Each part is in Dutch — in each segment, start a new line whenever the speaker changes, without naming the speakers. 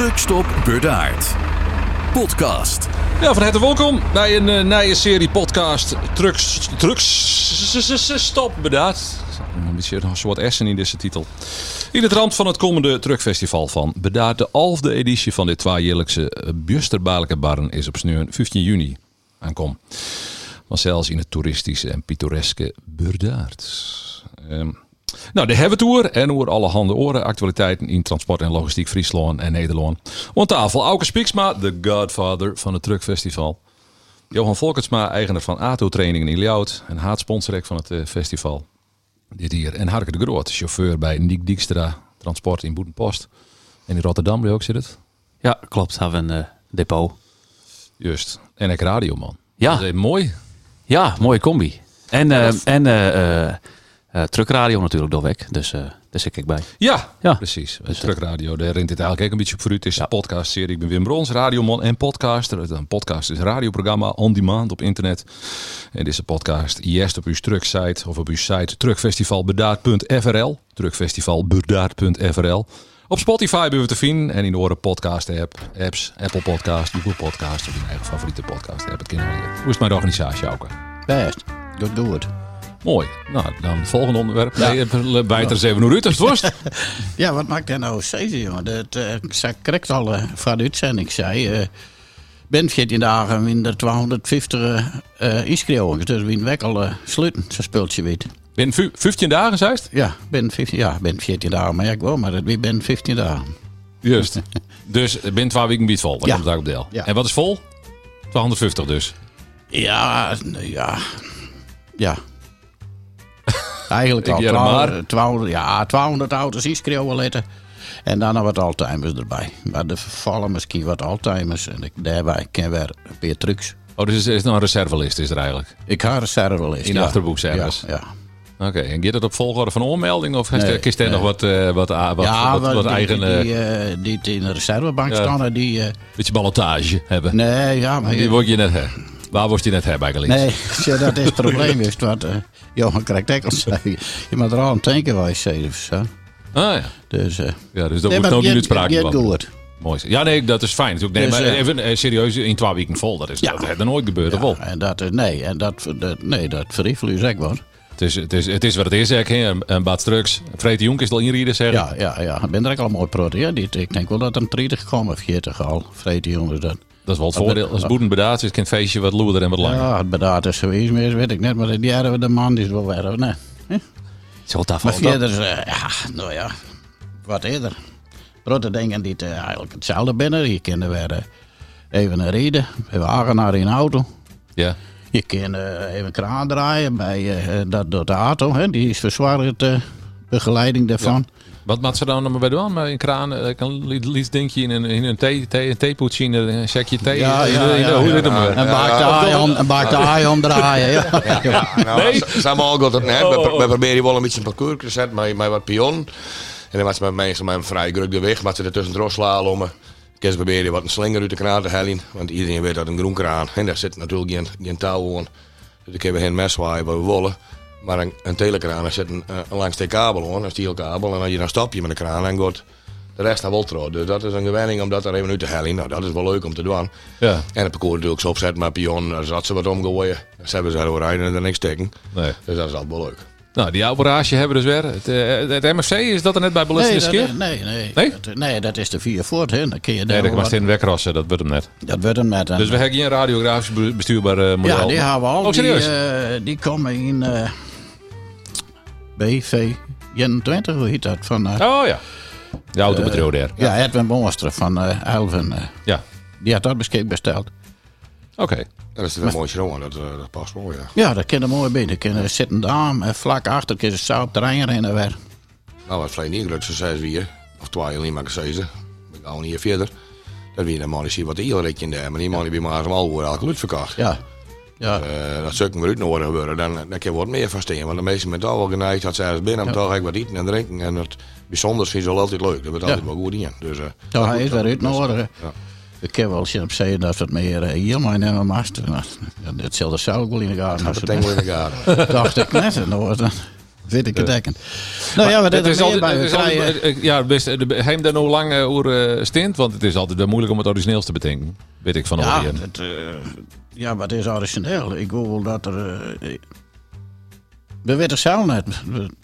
Truckstop Bedaard. Podcast.
Ja, van harte welkom bij een uh, nieuwe serie podcast Trucks, trucks Stop Bedaard. Een beetje een soort essen in deze titel. In het rand van het komende Truckfestival van Bedaard. De elfde editie van dit tweejaarlijkse Busterbaarlijke Barren is op sneu 15 juni aankom. Maar zelfs in het toeristische en pittoreske Bedaard. Um, nou, de hebben tour en over alle handen oren actualiteiten in transport en logistiek Friesland en Nederland. Op tafel Auke Spieksma, de godfather van het Truckfestival. Johan Volkertsma, eigenaar van ATO Trainingen in Ljout en haatsponsorek van het uh, festival. Dit hier. En Harke de Groot, chauffeur bij Niek Dijkstra Transport in Boetenpost. En in Rotterdam ook zit het?
Ja, klopt. Hebben we een uh, depot.
Juist. En ik radioman.
Ja.
Dat is mooi.
Ja, mooie combi. En, uh, en uh, truckradio natuurlijk doorweg. Dus uh, daar zit ik bij.
Ja, ja. precies. Dus, truckradio, daar rent dit eigenlijk ook een beetje op voor u. Het is ja. een podcastserie. Ik ben Wim Brons, radiomon en podcaster. Een podcast is een radioprogramma on demand op internet. En deze podcast eerst op uw trucksite of op uw site truckfestivalbedaard.frl. Truckfestivalbedaard.frl. Op Spotify ben we te vinden en in de oren podcast app, apps, Apple Podcast, Google Podcast of je eigen favoriete podcast app. Het kennen we Hoe is mijn organisatie ook?
Best. Good, good.
Mooi. Nou, dan het volgende onderwerp. Ja. Nee, bij er eens even hoe het worst.
ja, wat maakt dat nou steeds, jongen? Dat uh, ik kreeg al uh, van de uitzending, zei... Uh, ben 14 dagen minder 250 uh, inschrijvingen. Dus we weg al uh, sluiten, zo speelt je weet.
Ben 15 dagen, zei het?
Ja, ben 15, ja, ben 14 dagen, maar ik wel, maar het ben 15 dagen.
Juist. dus ben 12 weken niet vol,
ja.
komt daar op deel. Ja. En wat is vol? 250 dus.
Ja, ja. Ja, Eigenlijk al 200, 200, ja, 200 auto's is laten. En dan nog wat altimers erbij. Maar er vallen misschien wat altimers. En ik, daarbij ken weer weer trucks.
Oh, dus is, is nog een reservelist is er eigenlijk?
Ik ga een reservelist,
In
ja.
achterboekservice?
Ja, ja.
Oké, okay. en gaat het op volgorde van oormelding? Of nee, kiest er nee. nog wat, uh, wat, wat,
ja,
wat, wat
die,
eigen...
Die, uh, die, die in de reservebank ja. staan, die... Uh,
Beetje ballotage hebben?
Nee, ja, maar...
Die word je net... Waar word je net hebben eigenlijk?
Nee, dat is het probleem. Is wat uh, Johan Krijgtekkel zei. Je moet er al een tanken bij zeven. Zo.
Ah ja.
Dus, uh,
ja, dus dat nee, moet nou niet uitspraak
van.
Mooi. Ja, nee, dat is fijn. Nee, dus, maar uh, even serieus, in twee weken vol. Dat is
ja.
dat er nooit gebeurd,
ja? En dat is, nee, en dat, dat, nee, dat verriefel u zeg maar.
Het is, het, is, het is wat het is, zeg Een, een Bad Struks. Vreet Jonk is al inrieden, zeg
Ja, ja, ja. Ik ben er ook al mooi proot. Ja, ik denk wel dat een 30 kwam of 40 al. Vreet Jonk is dat.
Dat is wel het voordeel. Als boeten bedaard is, kan het feestje wat loerder en wat langer.
Ja, het bedaard is geweest, maar weet ik net. Maar die hadden we de man die is wel weer. Nee.
Zo taf
Maar verder, uh, ja, nou ja, wat eerder. Grote dingen die uh, eigenlijk hetzelfde binnen. Je kan er weer uh, even rijden, even aangenaar in een auto.
Ja.
Je kan even kraan draaien bij dat door de auto. Hè. Die is verzwaard begeleiding daarvan.
Ja. Wat maakt ze dan nog bij doen? Maar in kraan, ik kan liefst denk je in een, in een thee, thee, theepoetsje, een zakje thee.
Ja, ja, ja,
ja, hoe heet het
En baak de aai om, en baak de aai omdraaien. Ja.
Ja, ja. Nou, nee? Al goed op net. Oh, oh. We proberen wel een beetje een parcours te zetten met, met wat pion. En dan was ze met mensen met een vrij druk de weg, maar ze er tussen het slalommen. Ik proberen wat een slinger uit de kraan te halen, want iedereen weet dat een groen kraan. En daar zit natuurlijk geen, geen touw aan. Dus ik heb geen mes waar we willen. Maar een, een telekraan, er zit een, een langs de kabel aan, een stielkabel. En als je dan stop je met de kraan en gaat de rest naar Woltro. Dus dat is een gewenning om dat er even uit te halen. Nou, dat is wel leuk om te doen.
Ja.
En het parcours natuurlijk zo opzetten met pion, daar zat ze wat omgooien. Ze hebben ze er rijden en er niks steken.
Nee.
Dus dat is altijd wel leuk.
Nou, die operage hebben we dus weer. Het, uh, het MFC, is dat er net bij belastende
nee, nee, nee,
nee.
Dat, nee, dat is de vier voort. Hè. Dan kun je
nee, dat was in wegrassen, dat wordt hem net.
Dat wordt hem net.
Dus we hebben geen radiografisch bestuurbare model.
Ja, die hebben we al.
Oh, serieus?
Die, uh, die komen in... Uh, BV 21, hoe heet dat? Van, uh,
oh ja, de autobedrijf daar.
Ja, ja Edwin Boonstra van uh, Elven. Uh,
ja.
Die had dat beschikbaar besteld.
Oké. Okay.
Dat is een mooi show, dat, uh, dat past wel, ja.
Ja, dat kan er mooi bij. Er kunnen zitten dame en vlak achter kunnen ze zo op terrein rennen weer.
Nou, wat vlees niet gelukt, zo zei ze weer. Of twee, niet maar gezegd. Ik ga niet verder. Dat weer dan maar zien wat de heel in daar. Maar die man die bij maar al voor elke lucht verkocht.
Ja. Ja.
Uh, dat zou ik maar nodig gebeuren. Dan, dan kan je wat meer van. Want de meeste met al wel geneigd dat ze ergens binnen ja. toch wat eten en drinken. En het bijzonders vind ze wel altijd leuk. Dat wordt altijd wel goed in. Dus, uh,
ja, hij is weer uitnodigen. Ja. Ik heb wel eens op zeggen dat het meer uh, hier maar nemen maast. Hetzelfde zou ik wel in de gaten.
Dat denk ik wel in de gaten.
Dacht ik net. Nou, Vind ik het dekkend. Nou ja,
Het
er
is altijd,
bij.
het eh, ja, best, je daar nog lang eh, over eh, stint? Want het is altijd wel moeilijk om het origineels te bedenken. Weet ik van
Ja, het, eh, ja, maar het is origineel. Ik wil wel dat er... eh, we weten zelf net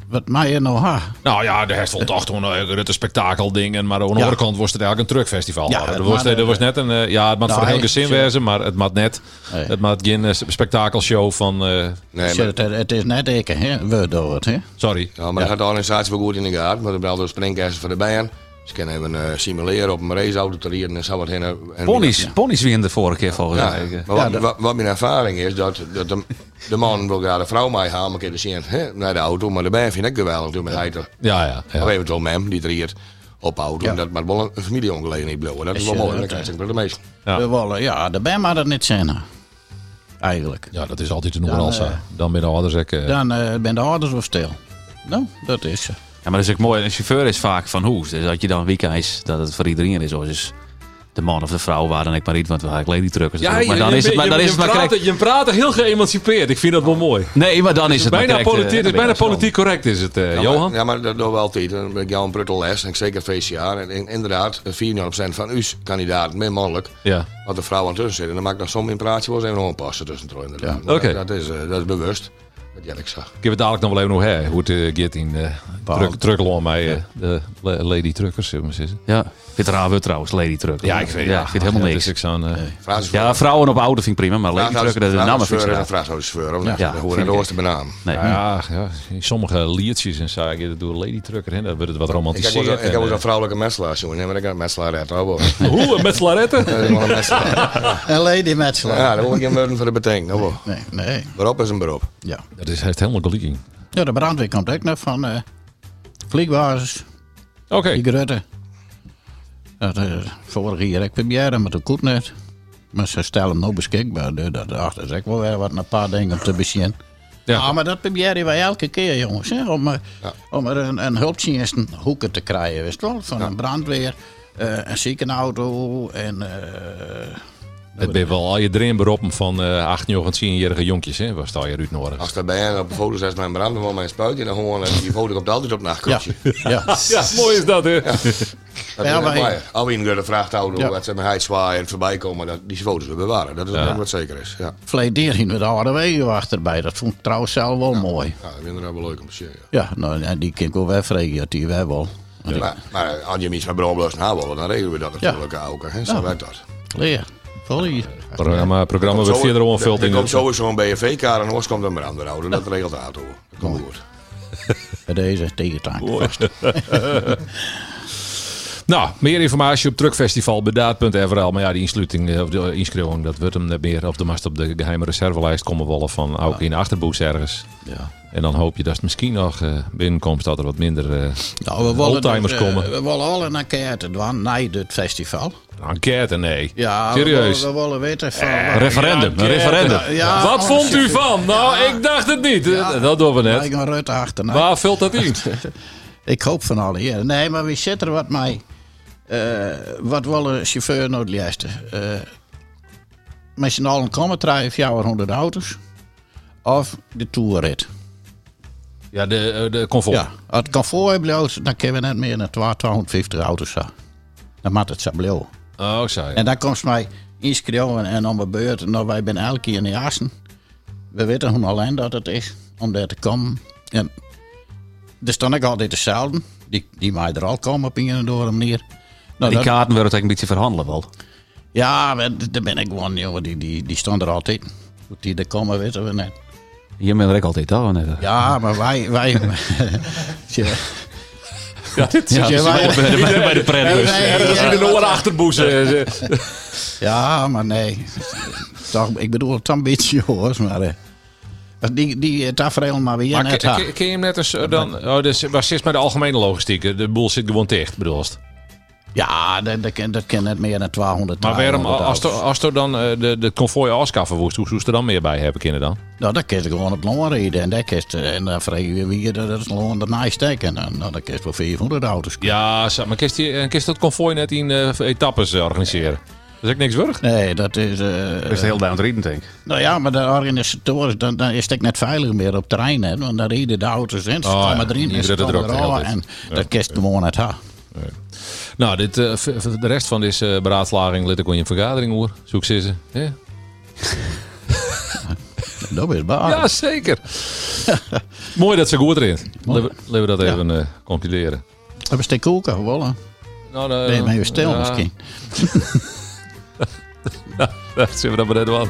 wat mij er nou ha.
Nou ja, de rest vond toch gewoon een het spektakeldingen. Maar aan de
Ja.
andere kant was het eigenlijk een truckfestival.
Ja,
Ja,
het
er, was,
maar,
er was
eh,
net een... eh, ja, het mag
nou,
voor heel gezin
ze-
wezen, maar het mag net... Het mag geen eh, spektakelshow van... eh,
Nee,
het, het is net ik, hè? We doen het, hè?
sorry.
ja, maar dan gaat de organisatie wel goed in de gaten. Maar er belt door springkasten van de bijen. Ze kunnen even eh, simuleren op een raceauto te rijden en zo wat heen. en- en-
Ponies, ponies wie in de vorige keer volgens
Ja,
mij.
maar wat,
Ja,
wat, wat mijn ervaring is, dat, dat de, de man wil graag de vrouw mee halen, te zien hè, naar de auto. Maar de bijen vind ik geweldig, toen met hij er.
Ja, ja. ja.
Of eventueel mem, die rijdt op auto.
Ja.
En dat maar wel een familieongelegenheid blijven. Dat is
Is,
wel
eh,
mooi, dan
dat,
krijg ik de meeste.
Ja.
We willen, ja, de band mag dat niet zijn. Eigenlijk.
Ja, dat is altijd een
Dan,
noemer als
eh,
Dan ben de ouders ook... eh,
Dan eh, ben de ouders of stil. Nou, dat is ze.
Ja, maar dat is ook mooi. Een chauffeur is vaak van hoes. Dus dat je dan weekend is, dat het voor iedereen is. Hoor. Dus de man of de vrouw, waar dan ik maar niet, want we hebben lady truckers.
Ja,
maar dan
je,
is het, maar
je-
dan
je
is het maar
praat,
correct.
je praat heel geëmancipeerd. Ik vind dat wel mooi.
Nee, maar dan is het
bijna
eh,
politiek, het is bijna politiek correct is het, eh,
Ja,
Johan.
Maar, ja, maar dat doen we altijd. Dan ben ik Jan Pruttel les, en ik zeker VCA. En in- inderdaad, 94% van uw kandidaten, meer mannelijk,
Ja.
wat de vrouw aan tussen zit. En dan maak ik dan soms in praatje wel eens even aanpassen tussen inderdaad. Maar
Oké.
Dat, is, eh, dat is bewust. Dat jij ik zag.
Ik heb het dadelijk nog wel even nog hè, hoe het eh, gaat in uh, truck, trucklon mij, eh, de la- lady truckers, zullen we maar zeggen.
Ja, vind het raar weer trouwens, lady truck.
Ja, ik vind,
ja, ik vind helemaal
ja,
niks.
Dus ik zo'n, eh,
Ja, vrouwen op auto vind ik prima, maar lady trucker, dat is de naam vind ik
en
raar.
vraag zou chauffeur. Of
Ja,
Dat hoort
vind
in de benaan.
Nee,
ja, ja, in sommige liedjes en zo, ik doe lady trucker in, dan wordt het wat romantiseerd.
ook- ik heb ook
en,
een vrouwelijke metselaar. Nee, maar ik heb een metselaar
eh, Hoe?
Dat een metselaar.
En Lady Metzler.
Ja, daar wil ik geen woorden voor de betekenen. Boy.
Nee, nee.
Beroep is een beroep.
Ja.
Dat is, heeft helemaal gelijk
ja, de brandweer komt ook nog van eh vliegbasis.
Oké,
Die grutte. Dat, eh, vorig jaar ik proberen, maar dat goed net. Maar ze stellen hem nog beschikbaar. Dus dat dacht is ook wel weer wat een paar dingen om te beginnen.
Ja.
Ja. maar dat proberen wij elke keer, jongens. Hè, om,
Ja.
om er een, een hulpdienst een hoeken te krijgen, wist wel? Van een brandweer, eh, een ziekenauto en... eh,
het ben wel al je erin beroepen van eh 8, 9, 10-jarige jonkjes, hè, waar sta je uit nodig?
Als dat bij hen op de foto's is mijn brand, dan wil mijn spuit. En dan gewoon, die foto komt altijd op
ja,
nachtkastje.
ja.
Ja, mooi is dat, hè?
Dat
Ja, maar-
maar... De vrachtauto,
Ja.
wat ze met zwaaien en voorbij komen, dat, die foto's we bewaren. Dat is
Ja.
ook wat zeker is. Ja,
ging met de oude wegen achterbij. Dat vond ik trouwens zelf wel mooi.
ja dat vinden we wel leuk om te zien. Ja.
Ja, nou, en die kan ik wegvregen, dat die wij wel.
Maar, maar eh, als je iets met bromloos na willen, dan regelen we dat natuurlijk ook. Hè? Zo
Ja.
werkt dat.
Leer, volley.
Programma, programma
Komt
wordt verder
er-
onvuld
Er
in
komt
de...
sowieso een BFV-kaart en anders komt een brandweerauto. Dat regelt de auto. Dat komt goed.
Bij deze tegentank.
Nou, meer informatie op truckfestivalbedaad.nl. Maar ja, die insluiting, eh, of de inschrijving, dat wordt hem net meer. Of de mast op de geheime reservelijst komen wollen van ook in de achterboes ergens.
Ja.
En dan hoop je dat het misschien nog eh, binnenkomt dat er wat minder eh
Nou, we
oldtimers
dus,
komen.
We willen al een enquête doen na het festival.
Enquête, nee.
Ja,
Serieus.
We, willen- we willen weten van...
Referendum, een referendum.
Ja,
wat
oh,
vond u van? Nou, ik dacht het niet. Dat doen we
Ik
net.
Rutte achterna.
Waar vult dat in?
Ik hoop van alle hier. Nee, maar wie zit er wat mij? Eh, wat wil een chauffeur nou het juiste? Eh met z'n allen komen draaien 400 auto's. Of de tourrit.
Ja, de, eh, de comfort.
Ja, als het comfort blijft, dan kunnen we net meer dan 250 auto's zo. Dan moet het zo blijven.
Oh, je.
En dan komt mij inschrijven en om mijn beurt. Nou, wij zijn elke keer in de jassen. We weten hoe alleen dat het is om daar te komen. En er staan ook altijd dezelfde. Die, die mij er al komen op een of andere manier. Nou,
Die
dat-
kaarten worden eigenlijk een beetje verhandelen wel.
ja, maar daar ben ik gewoon, jongen. Die, die, die staan er altijd. Hoe die er komen, weten we net.
Hier ben ik altijd al. net.
Ja, maar wij... wij.
Ja, dit is
Ja,
Ja,
dus
wij-
bij, de, bij.
Nee,
ergens
ja.
in de eh, eh.
Ja, maar nee. Toch, ik bedoel het ambitieus, maar... eh, die, die tafereel maar weer
Maar
net
je hem net eens eh, dan... Oh, dus was zit bij de algemene logistiek. eh, De boel zit gewoon dicht, bedoel je?
Ja, dat, dat, dat kan net meer dan 200
Maar waarom,
300
als er, als er dan eh, de, de konvooi afschaffen woest, hoe zou ze er dan meer bij hebben kunnen dan?
Nou, dan kun je gewoon op loon rijden. En, dat kun je- en dan vraag je wie dat het loon ernaast steken. En nou, dan kun je wel 400 auto's.
Ja, maar kist, die, eh, kist dat konvooi net in eh, etappes eh, organiseren? is ook niks weg.
Nee, dat is... eh,
Dat is heel down denk ik.
nou ja, maar de organisatoren, dan, dan is het net veilig meer op het terrein. Hè, want dan rijden de auto's in, ze
Oh,
komen
ja,
erin en ze
redden er de
eruit. En
tijd.
dat kist gewoon het ha.
Nou, dit, eh, de rest van deze eh, beraadslaging let ik wel in een vergadering hoor. Zoek ze ze. Ja,
Dat is waar.
ja zeker. Mooi dat ze goed erin. Laten we- dat
Ja.
even eh concluderen.
Dat is de koken gewoon.
Nou, nou,
Ben je stil misschien?
Daar zitten we dan de waan.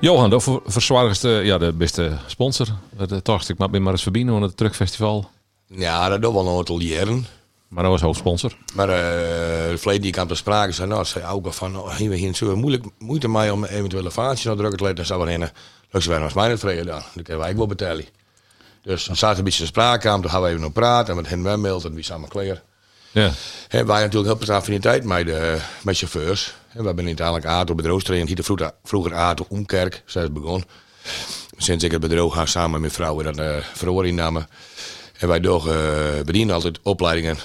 Johan, dat ver- verzorgst eh, ja, de beste sponsor. Dat dacht ik, maar ben maar eens verbinden aan het Truckfestival.
Ja, dat doen we al een aantal jaren.
Maar dat was hoofdsponsor.
Maar eh de verleden die ik aan te sprake zei, nou, zei ook van, nou, hier zo moeilijk moeite mee om eventuele vaantjes naar druk te letten. Dan zou we heen. Dus wij was mij net vrede dan. Dan kunnen wij ook wel betalen. Dus dan zaten een beetje te sprake aan, toen gaan we even nog praten en met hen wemmeld en wie samen klaar.
Ja.
He, wij natuurlijk heel veel affiniteit met, de, met chauffeurs. He, we hebben uiteindelijk Ato bedrijfstrainer, hier vroeger, vroeger Ato Omkerk, zij is begonnen. Sinds ik het bedrijf ga samen met mijn vrouw en dat uh, verhoring namen. En wij uh, bedienen altijd opleidingen,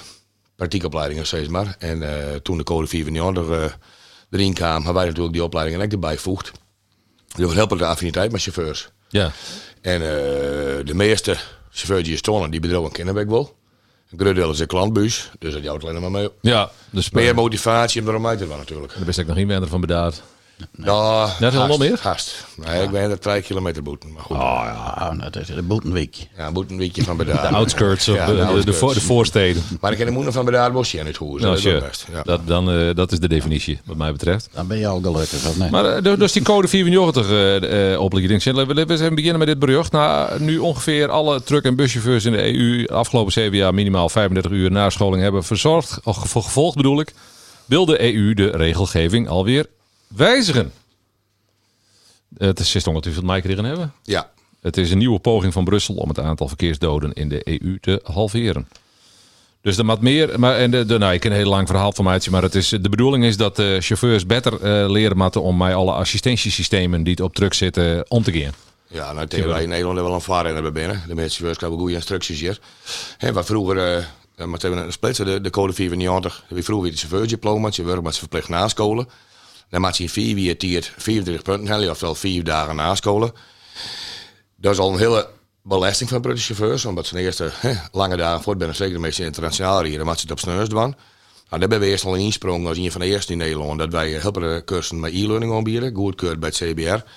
praktijkopleidingen steeds maar. En uh, toen de code 94 uh, erin kwam, hebben wij natuurlijk die opleidingen ook erbij gevoegd. Dus heel veel affiniteit met chauffeurs.
Ja.
En de meeste chauffeurs die stonden, die bedrijven kennen wij wel. Een groot deel is een klantbuis, dus dat jouwt alleen maar mee.
Ja, dus
Meer motivatie om erom uit te doen natuurlijk.
Daar ben ik nog niet meer van bedaard.
Ja,
Net helemaal meer?
Haast. Nee, ik ben er twee kilometer boeten. Maar goed.
Oh ja.
Ah, dat is de boetenweek.
Ja, een beetje van bedaard.
De outskirts of
Ja,
de, de, de,
outskirts.
voor- de voorsteden.
Maar ik ken de moeder van bedaard bosje in het hoes.
Nou,
dat best. Ja.
dat, dan, eh, dat is de definitie, wat mij betreft.
Dan ben je al gelukkig, of nee?
Maar eh, dus- die code 94 eh eh, opleiding. Laten we even beginnen met dit bericht. Na nu ongeveer alle truck- en buschauffeurs in de EU de afgelopen zeven jaar minimaal 35 uur nascholing hebben verzorgd, of gevo- gevolgd bedoel ik, wil de EU de regelgeving alweer wijzigen. Het is ongetwijfeld wat mij erin hebben.
ja.
Het is een nieuwe poging van Brussel om het aantal verkeersdoden in de EU te halveren. Dus er moet meer, maar en de, de, nou, ik ken een heel lang verhaal van mij, maar het is, de bedoeling is dat de chauffeurs beter eh, leren moeten om met alle assistentiesystemen die het op truck zitten om te gaan.
Ja, nou tegen wij in Nederland wel een vaarrenner hebben binnen. De mensen chauffeurs hebben goede instructies hier. En wat vroeger, uh, maar hebben een splitsen, de, de code 94. We vroeger weer de chauffeursdiploma, je met ze verplicht nascholen. Dan maak je vier weer tiert 24 punten halen, oftewel vier dagen nascholen. Dat is al een hele belasting van de chauffeurs, omdat ze de eerste lange dagen voort zijn, zeker de meeste internationaal hier, moeten ze het op sneus doen. Nou, daar hebben we eerst al in insprongen als een van de eerste in Nederland, dat wij helpende cursussen met e-learning aanbieden, goedkeurd bij het CBR.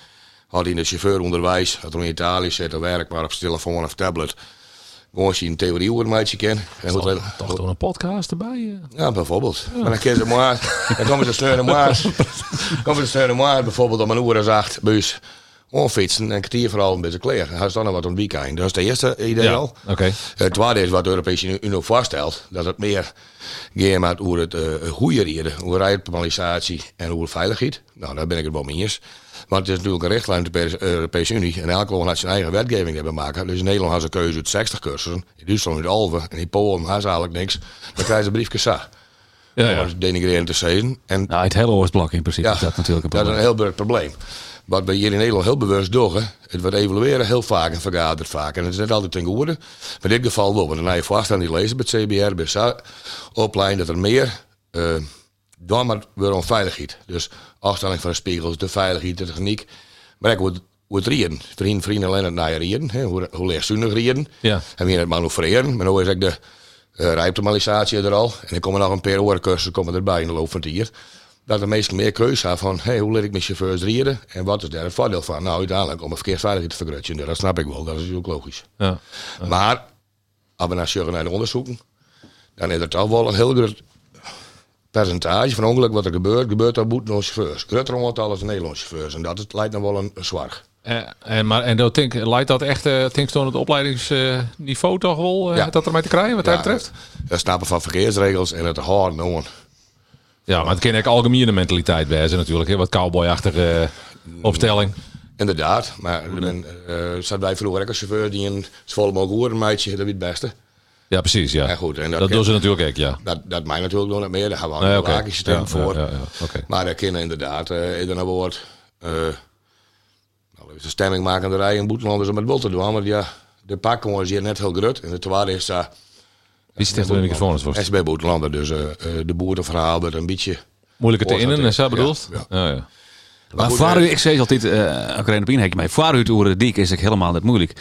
Had in de chauffeuronderwijs, dat er in Italië zit, werk maar op zijn telefoon of tablet. Gewoon je een theorie hoe een meidje kent. En
Toch door een podcast erbij. eh.
ja, bijvoorbeeld. Maar dan kennen ze maar. Dan komen ze snel maar. komen ze snel maar. Bijvoorbeeld om een uur of acht buis onfietsen en een kwartier vooral een beetje klaar. Dan is dan nog wat het weekend. Dat is het eerste idee
Ja,
al.
oké.
Het tweede is wat de Europese Unie voorstelt. Dat het meer gaat hoe het uh, goede rijden, hoe rijpopularisatie en hoe veiligheid. Nou, daar ben ik het wel mee eens. Maar het is natuurlijk een richtlijn van de Europese Unie. En elk land had zijn eigen wetgeving hebben maken. Dus in Nederland had ze keuze uit 60 cursussen. In Duitsland uit Alve. En in Polen had ze eigenlijk niks. Dan krijgen ze een briefje sa.
Ja, ja.
denigrerend te zeggen. En
Nou, het hele Oostblok in principe
ja,
is dat natuurlijk een
dat is
probleem.
een heel groot probleem. Wat we hier in Nederland heel bewust doen, het wordt evalueren heel vaak en vergaderd vaak. En het is net altijd ten goede. Maar in dit geval wel. Want dan heb je voorstel die lezen bij het CBR, bij de opleiding, dat er meer uh, dan maar weer om veiligheid. Dus afstelling van de spiegels, de veiligheid, de techniek. Maar ik hoe het rieden. Vrienden, vrienden alleen het naar rieden. hè, Hoe, hoe leerzunig rieden.
Ja.
En weer het manoeuvreren. Maar nu is ook de uh, rijoptimalisatie er al. En er komen nog een paar oorcursussen komen erbij in de loop van het jaar dat de meesten meer keuze hebben van hey, hoe leer ik mijn chauffeurs rijden en wat is daar het voordeel van? Nou, uiteindelijk om een verkeersveiligheid te vergroten. Dat snap ik wel, dat is natuurlijk logisch.
Ja.
Maar als we naar zorgen naar de onderzoeken, dan is er toch wel een heel groot percentage van ongeluk wat er gebeurt, gebeurt dat boeten door chauffeurs. Groter aantal als Nederlandse chauffeurs en dat is, lijkt nog wel een, zwaar.
En, en, maar, en dat denk, leidt dat echt, uh, denk het opleidingsniveau toch wel, uh,
Ja.
dat ermee te krijgen wat
Ja,
dat betreft?
Het snappen van verkeersregels en het houden aan.
Ja, maar het kan ook algemene mentaliteit wijzen natuurlijk. Hè? Wat cowboyachtige uh, opstelling.
Inderdaad, maar er ben, uh, zaten wij vroeger ook als chauffeur die een zwolle horen meidje, dat is het beste.
Ja, precies. Ja.
Ja, goed, en dat
dat
kan-
doen ze natuurlijk ook, ja.
Dat, dat mij natuurlijk nog niet meer, daar gaan we
Nee,
een bewakingssysteem
Ja,
voor.
ja, ja, ja, oké.
Maar er kunnen inderdaad uh, in een woord uh, nou, even een stemming maken aan de rij in Boetelanders om het wel te doen. Maar ja, de pakkongens hier net heel groot. En de tweede is dat
Wie zit tegen de microfoon? Het wordt
SB Boetelanden, dus eh, eh, de boerenverhaal werd een beetje...
moeilijker te innen,
is,
dat
ja,
bedoeld?
ja.
Ja, ja.
Maar
eh,
u, ik zeg altijd, uh, ik op inhek mee, voor u de dik is het helemaal niet moeilijk.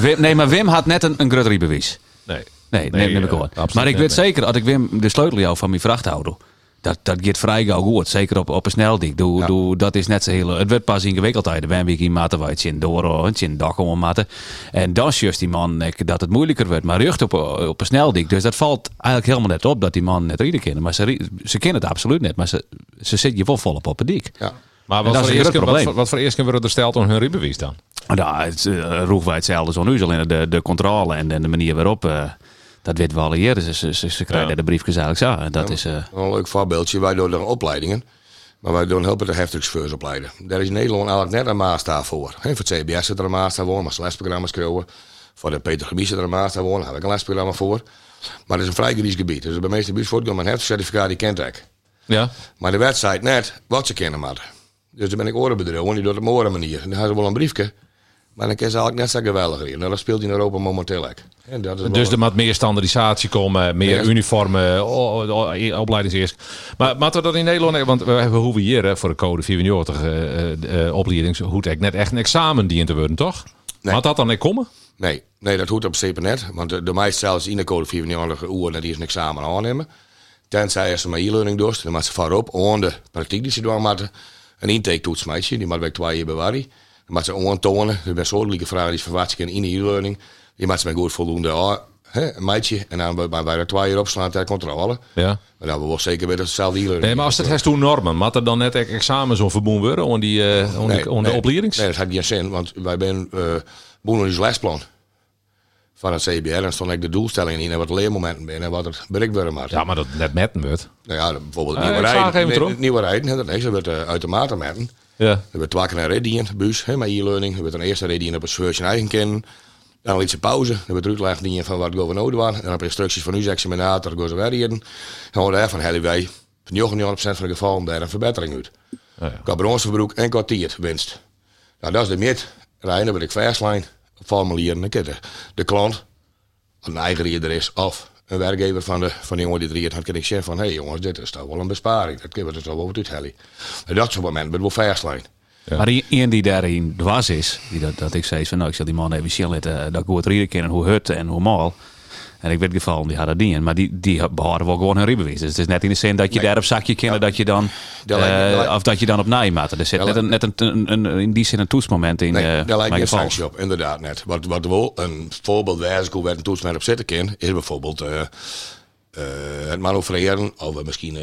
Nee.
Nee, maar Wim had net een, een grutteriebewijs.
Nee.
Nee,
Nee,
neem, ik
eh,
hoor.
absoluut
Maar ik weet zeker, als ik Wim de sleutel jou van mijn vrachtauto, dat, dat gaat vrij gauw goed. Zeker op, op een sneldik. Doe,
Ja.
doe, dat is net zo heel, het werd pas ingewikkeld uit. Ben week in maten waar het in door, het in dak om matten. En dan is juist die man dat het moeilijker wordt. Maar rucht op, op een sneldik. Dus dat valt eigenlijk helemaal net op dat die man net rieden kennen. Maar ze, ze kennen het absoluut net. Maar ze, ze zitten je wel volop op het dik.
Ja.
Maar
En
wat voor,
een
eerst, wat, wat voor eerst worden er stelt om hun rijbewijs dan?
Nou, het uh, wij hetzelfde zo nu. Alleen de, de controle en de, de manier waarop. eh, dat weten we al eerder. Ze, ze, ze, ze krijgen
Ja.
de briefjes eigenlijk zo. Dat is... eh,
Een leuk voorbeeldje. Wij doen dan opleidingen. Maar wij doen helpen de heftigchauffeurs opleiden. Daar is Nederland eigenlijk net een maatstaf voor. He, voor het CBS zit er een maatstaf voor, maar lesprogramma's krijgen. Voor de Peter Gebied zit er een maatstaf voor, daar heb ik een lesprogramma voor. Maar het is een vrij gries gebied. Dus bij meeste buurtvoort mijn heftigcertificaat die kent ik.
Ja.
Maar de website net wat ze kennen maar. Dus dan ben ik orenbedrijf en die doet het op een manier. Dan hebben ze wel een briefje. Maar dan ze eigenlijk net zo geweldig hier. Nou, dat speelt in Europa momenteel ook. En dat is wel
Dus er moet meer standaardisatie komen, meer uniforme o- o- o- opleidingseers. Maar maar dat in Nederland, want we hebben hoe we hier hè, voor de code 94 eh, eh, opleiding, hoe het net echt een examen dient te worden, toch?
Nee.
Had dat dan niet komen?
Nee, nee, dat hoeft op zeker net. Want de, de meeste zelfs in de code 94 uur dat die is een examen aannemen. Tenzij ze maar e-learning doet, dan moet ze voorop aan de praktijk die ze doen moeten. Een intake-toets meisje, die moet ik twee jaar bewaren. Moet ze aantonen, er zijn soortelijke vragen die ze verwachten kunnen in de e-learning. Die moet ze met goed voldoende hè, een meisje. En dan bij bij er twee jaar op slaan ter controle.
Ja.
Maar dan hebben we wel zeker weer hetzelfde e-learning.
Nee, maar als het heeft toen normen, moet er dan net echt examens om verbonden worden aan die eh aan de, aan de opleidings?
Nee, dat had geen zin, want wij zijn uh, boeren is lesplan van het CBR. En stond ik de doelstellingen in en wat leermomenten binnen en wat het bereikt worden moet.
Ja, maar dat net metten wordt.
Nou ja, bijvoorbeeld
Ah,
nieuwe
ik
rijden. nee, nieuwe rijden, dat is, er werd uh, uitermate metten.
Ja.
Er werd twee keer een de bus, hè, met e-learning. Er werd een eerste red in op het chauffeur zijn eigen kennen. Dan een lietse pauze. Er werd uitleg in van wat we nodig waren. En dan heb je instructies van uw examinator, gaan ze weer rijden. En daarvan hebben wij van 99% van de gevallen daar een verbetering uit.
Ja, ja.
Qua bronsverbruik en kwartier winst. Nou, dat is de meet. Rijden met ik verslijn formulieren. Dan de, de klant, een eigen rijder is, of een werkgever van de, van de jongen die het rijdt, dan kan ik zeggen van, hé hey jongens, dit is toch wel een besparing. Dat kunnen we dus wel wat uithellen. En dat soort momenten met wel verslijn.
Ja.
Maar iemand die daarin dwars is, die dat, dat ik zei van nou, ik zal die man even zien laten, dat ik goed rieden kennen, hoe hut en hoe mal. En ik weet gevallen, die had dat niet. Maar die, die behouden wel gewoon hun rijbewijs. Dus het is net in de zin dat je
Nee.
daar op zakje kennen dat je dan,
Dat me-
eh, of dat je dan op nijmaat. Er zit net, een, net een, een, een- in die zin een toetsmoment in.
Nee,
eh,
daar lijkt
geval.
sanctie op, inderdaad net. Wat, wat wel een voorbeeld wijze hoe een toets met op zitten kan, is bijvoorbeeld eh, het manoeuvreren of misschien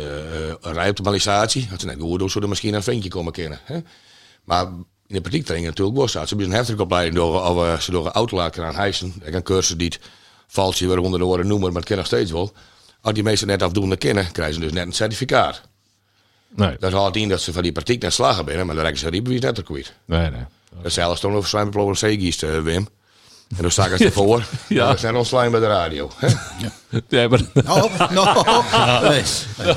een rijoptimalisatie. Dat ze net goed zodat misschien een ventje komen kennen. Hè? Maar in de praktijk natuurlijk wel staat. Ze hebben een heftige opleiding door, of ze door een auto laten aan hijsen. Ik een cursus die het valsje weer onder de oren noemen, maar het kan nog steeds wel. Als die mensen net afdoende kennen, krijgen ze dus net een certificaat.
Nee,
Dat houdt in dat ze van die praktijk net slagen binnen, maar dan rijden ze die bewijs net er kwijt.
nee, nee.
Dat is zelfs toen over slijmplogen zeegiest, uh, Wim. En dan sta ik eens ervoor.
Ja.
Dat is net bij de radio. Hè?
Ja, maar,
Oh, no. Nee.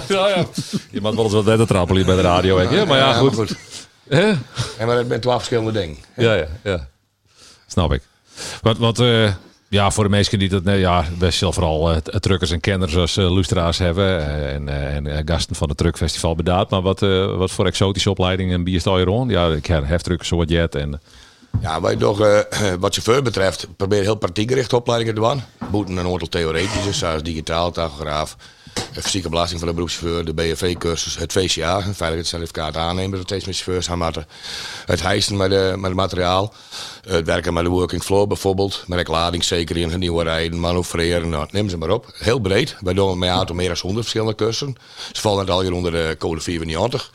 ja, ja. Je mag wel eens wat net trappelen hier bij de radio. hè. Ja, maar ja, goed. Hè?
En maar het zijn twaalf verschillende dingen.
Ja, ja, ja. Snap ik. Wat, wat eh, ja, voor de mensen die dat, ja, best wel vooral eh, truckers en kenners als uh, hebben eh, en, eh, en gasten van het truckfestival bedaad. Maar wat, wat voor exotische opleidingen bied je rond? Ja, ik heb heftruck, soort jet en...
Ja, wij toch, wat chauffeur betreft, proberen heel praktijkgerichte opleidingen te doen. Boeten een aantal theoretische, zoals digitaal, tachograaf, de fysieke belasting van de beroepschauffeur, de BFV-cursus, het VCA, veiligheidscertificaat aannemen, dat steeds meer chauffeurs gaan moeten. Het hijsen met, de, met het materiaal, het werken met de working floor bijvoorbeeld, met recladingszekering, nieuwe rijden, manoeuvreren, nou, neem ze maar op. Heel breed, wij doen met auto meer dan 100 verschillende cursussen. Ze vallen al hier onder de code 94.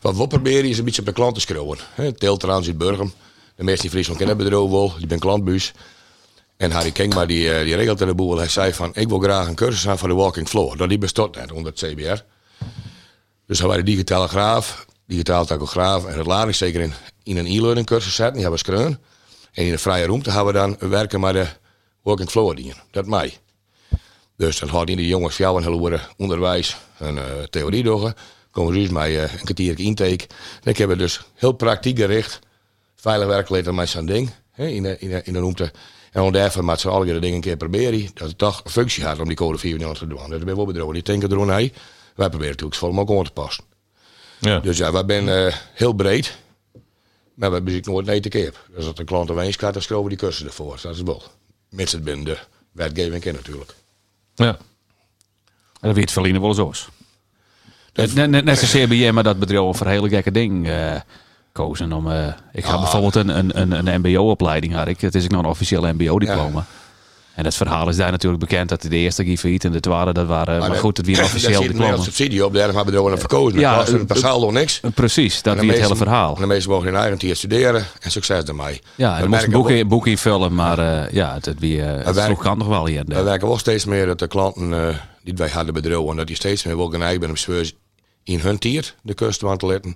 Wat we proberen is een beetje op de klant te schreeuwen. Teeltransit Burgum. De meeste in Friesland kennen het bedrijf wel. Die ben klantbuus. En Harry Kengma die, eh, die regelt in de boel. Hij zei van, ik wil graag een cursus aan voor de walking floor. Dat die bestaat net onder het CBR. Dus hij waren de digitale graaf, digitaal tachograaf en het ladingszeker in, in een e-learning cursus zetten. Die hebben we skreun. En in de vrije ruimte gaan we dan werken met de walking floor dingen. Dat mij. Dus dat houdt in de jongens jou een hele onderwijs en uh, theorie door. Komen dus met uh, een kwartier intake. Dan hebben we dus heel praktiek gericht veilig werk met zo'n ding in, de, in, de, in de ruimte. En om daarvan met z'n allen de dingen een keer proberen. Dat het toch een functie had om die code 4 te doen. Dat is wel bedrogen. Die denken er. Wij proberen natuurlijk vol ook aan te passen.
Ja.
Dus ja, wij zijn eh, heel breed. Maar we hebben nooit nee te keer. Dus dat een klant een eens gaat, dan schroven die kussen ervoor. Dat is wel. Mits het binnen de wetgeving in natuurlijk.
ja.
En dat weet Verliezen wel eens. Net, net, net, zozeer bij maar dat bedrijf voor hele gekke ding eh, kozen om. eh, ik ga bijvoorbeeld een, een, een, een MBO-opleiding had ik. Het is ik nog een officieel MBO-diploma. En het verhaal is daar natuurlijk bekend dat de eerste ging failliet en de tweede dat waren. Maar, goed, het weer een officieel diploma.
hele subsidie op, daar hebben we er verkozen.
Ja,
dat
eh,
een passaal nog niks.
Precies, dat weer het hele verhaal.
En de meesten mogen in eigen tijd studeren en succes daarmee.
Ja, en moest een
merken
boek,
wel-
in, boek invullen, maar eh, ja, het, het, weer, eh, het kan nog wel hier.
We werken wel steeds meer dat de klanten eh, die wij hadden bedrijven, dat die steeds meer wel geneigd zijn om in hun tier de kust aan te letten.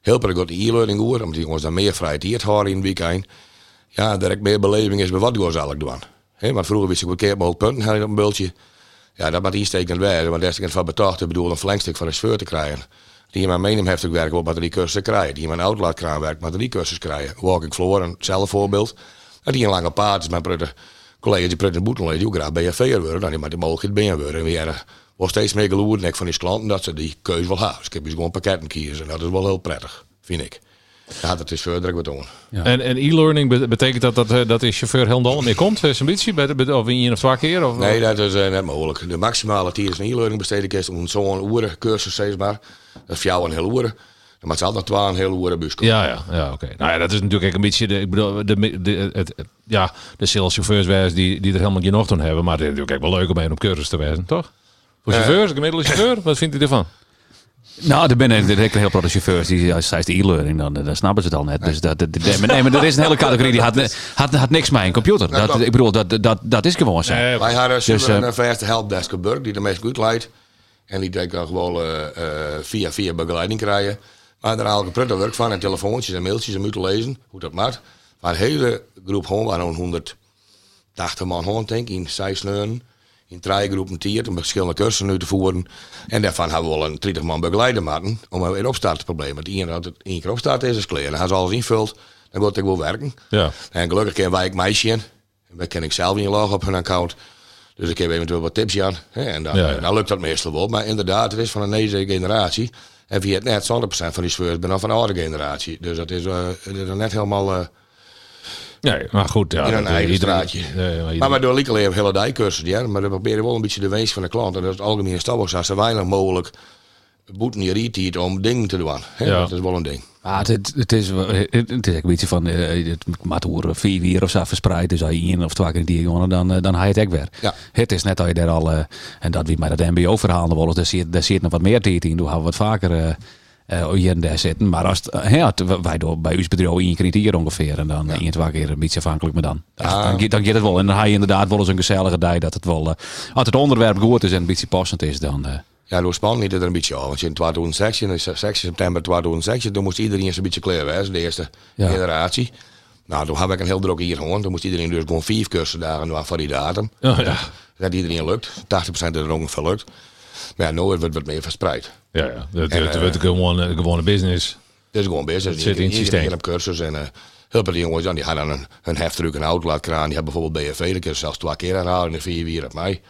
Heel prettig goed de e-learning hoor, omdat die jongens dan meer vrije tijd houden in het weekend. Ja, direct meer beleving is bij wat eigenlijk doen. Hè, want vroeger wist ik wel keer mogelijk punten had ik op een bultje. Ja, dat moet instekend werden, want ik van betaald, ik bedoel een verlengstuk van een sfeer te krijgen. Die iemand meeneemt heeft ook werken op krijgen. Die iemand outlaatkraan werkt, batteriecursus krijgen. Walking floor, een zelf voorbeeld. En die een lange paard is mijn prutte collega die prutte boeten die ook graag BFV'er worden. Dan die maar de mogelijkheid binnen worden. En weer er wordt steeds meer geloerd nek van die klanten dat ze die keuze wel hebben. Dus ik heb dus gewoon pakketten kiezen. En dat is wel heel prettig, vind ik. Ja, dat is verder wat doen.
En, en e-learning be- betekent dat dat, eh, dat de chauffeur helemaal meer komt? Is een beetje? Bij de- Of in één of twee keer? Of,
Nee, dat is eh, net mogelijk. De maximale tijd is een e-learning besteden is om zo'n uren cursus steeds maar. Dat is jou een hele uren. Dan moet ze altijd twee een hele uren bus komen.
Ja, ja, ja oké. Nou ja, dat is natuurlijk een beetje de, ik bedoel, de, de, het, het- ja, de salechauffeurs die, die er helemaal geen aan hebben. Maar het is natuurlijk ook wel leuk om mee op cursus te wezen, toch? Voor chauffeurs, de gemiddelde chauffeur, wat vindt u ervan?
Nou, er zijn er zijn heel veel chauffeurs die als zij de e-learning, dan, dan snappen ze het al net. Dus dat, dat, dat- nee, maar er is een hele categorie die had, had, had niks met een computer. Dat, ik bedoel, dat, dat, dat is gewoon zo.
Nee,
Wij hadden
Dus,
dus,
eh,
een vaste helpdesk op Burg die de meest goed leidt. En die dan gewoon eh, eh, via, via begeleiding krijgen. Maar daar haal ik een werk van en telefoontjes en mailtjes om uit te lezen, hoe dat maakt. Maar een hele groep gewoon waren zo'n 180 man gewoon denk ik, in zes leunen. In drie groepen tiert om verschillende cursussen uit te voeren. En daarvan hebben we wel een 30 man begeleiden maken om weer opstartprobleem. Want iedereen dat het één keer opstart is, is klaar. En als alles invult, dan wordt het wel werken.
Ja.
En gelukkig ken wij ik meisje in. En ken ik zelf niet log op hun account. Dus ik heb eventueel wat tips aan. En dan,
Ja, ja.
dan lukt dat meestal wel. Maar inderdaad, het is van een deze generatie. En via het net 100% van die speurs ben dan van een oude generatie. Dus dat is, het is dan net helemaal eh,
Nee, maar goed. Ja,
in een
dat-
eigen straatje.
Maar
Maar doen lekker even hele dijkcursus, ja. Maar we proberen wel een beetje de wees van de klant. En dat is het algemene stap als zo weinig mogelijk boeten je riet om dingen te doen. Hè,
Ja.
Dat is wel een ding.
Maar het, het, het is, het, het is een beetje van, eh, het moet horen vier wier of zo verspreid. Dus als je één of twee keer die gewonnen, dan, eh, dan haal je het ook weer.
Ja.
Het is net als je daar al, eh, en dat wie mij dat MBO-verhaal nog wel eens, daar zit, daar zit nog wat meer tijd in. Hebben we wat vaker eh, eh, hier en daar zitten. Maar als het, eh, ja, het- wij door bij uw bedrijf één keer het ongeveer. En dan één, twee keer een beetje afhankelijk met dan. Dan,
Ah.
dan, dan gaat het wel. En dan ga je inderdaad wel eens een gezellige dag dat het wel, eh, als het onderwerp goed is en een beetje passend is, dan... eh,
Ja, door span niet er een beetje af. Want je in 2016, in 16 september 2016, toen moest iedereen eens een beetje klaar wezen, de eerste
Ja.
generatie. Nou, toen heb ik een heel druk hier gewoon. Toen moest iedereen dus gewoon vijf cursusdagen doen voor die datum.
Oh, ja.
Dat iedereen lukt. 80% is er ongeveer lukt. Maar ja, nu wordt het wat meer verspreid.
Ja, ja. Dat,
En,
dat
eh,
wordt gewoon een gewone business.
Het is gewoon bezig.
zit in het systeem.
op cursus en uh, heel veel jongens die hadden een, een heftruck, een outlaatkraan. Die hebben bijvoorbeeld BFV, die kunnen ze zelfs twee keer aanhalen in de vier vier op mei.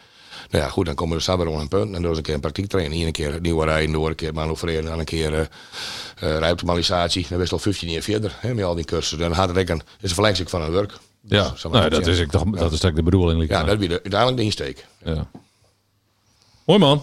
Nou ja, goed, dan komen we samen rond een punt. En dan is een keer een praktiektrein. Eén keer nieuwe rijden door, een keer manoeuvreren, dan een keer uh, uh, rijoptimalisatie. Dan is al 15 jaar verder hè, met al die cursussen. Dan had het ook een, is een verlengstuk van een werk.
Ja,
Dus,
nou, dat,
zeggen.
is, ik toch, dat is toch de bedoeling.
Ja, dat is de- uiteindelijk de insteek.
Ja. Mooi man.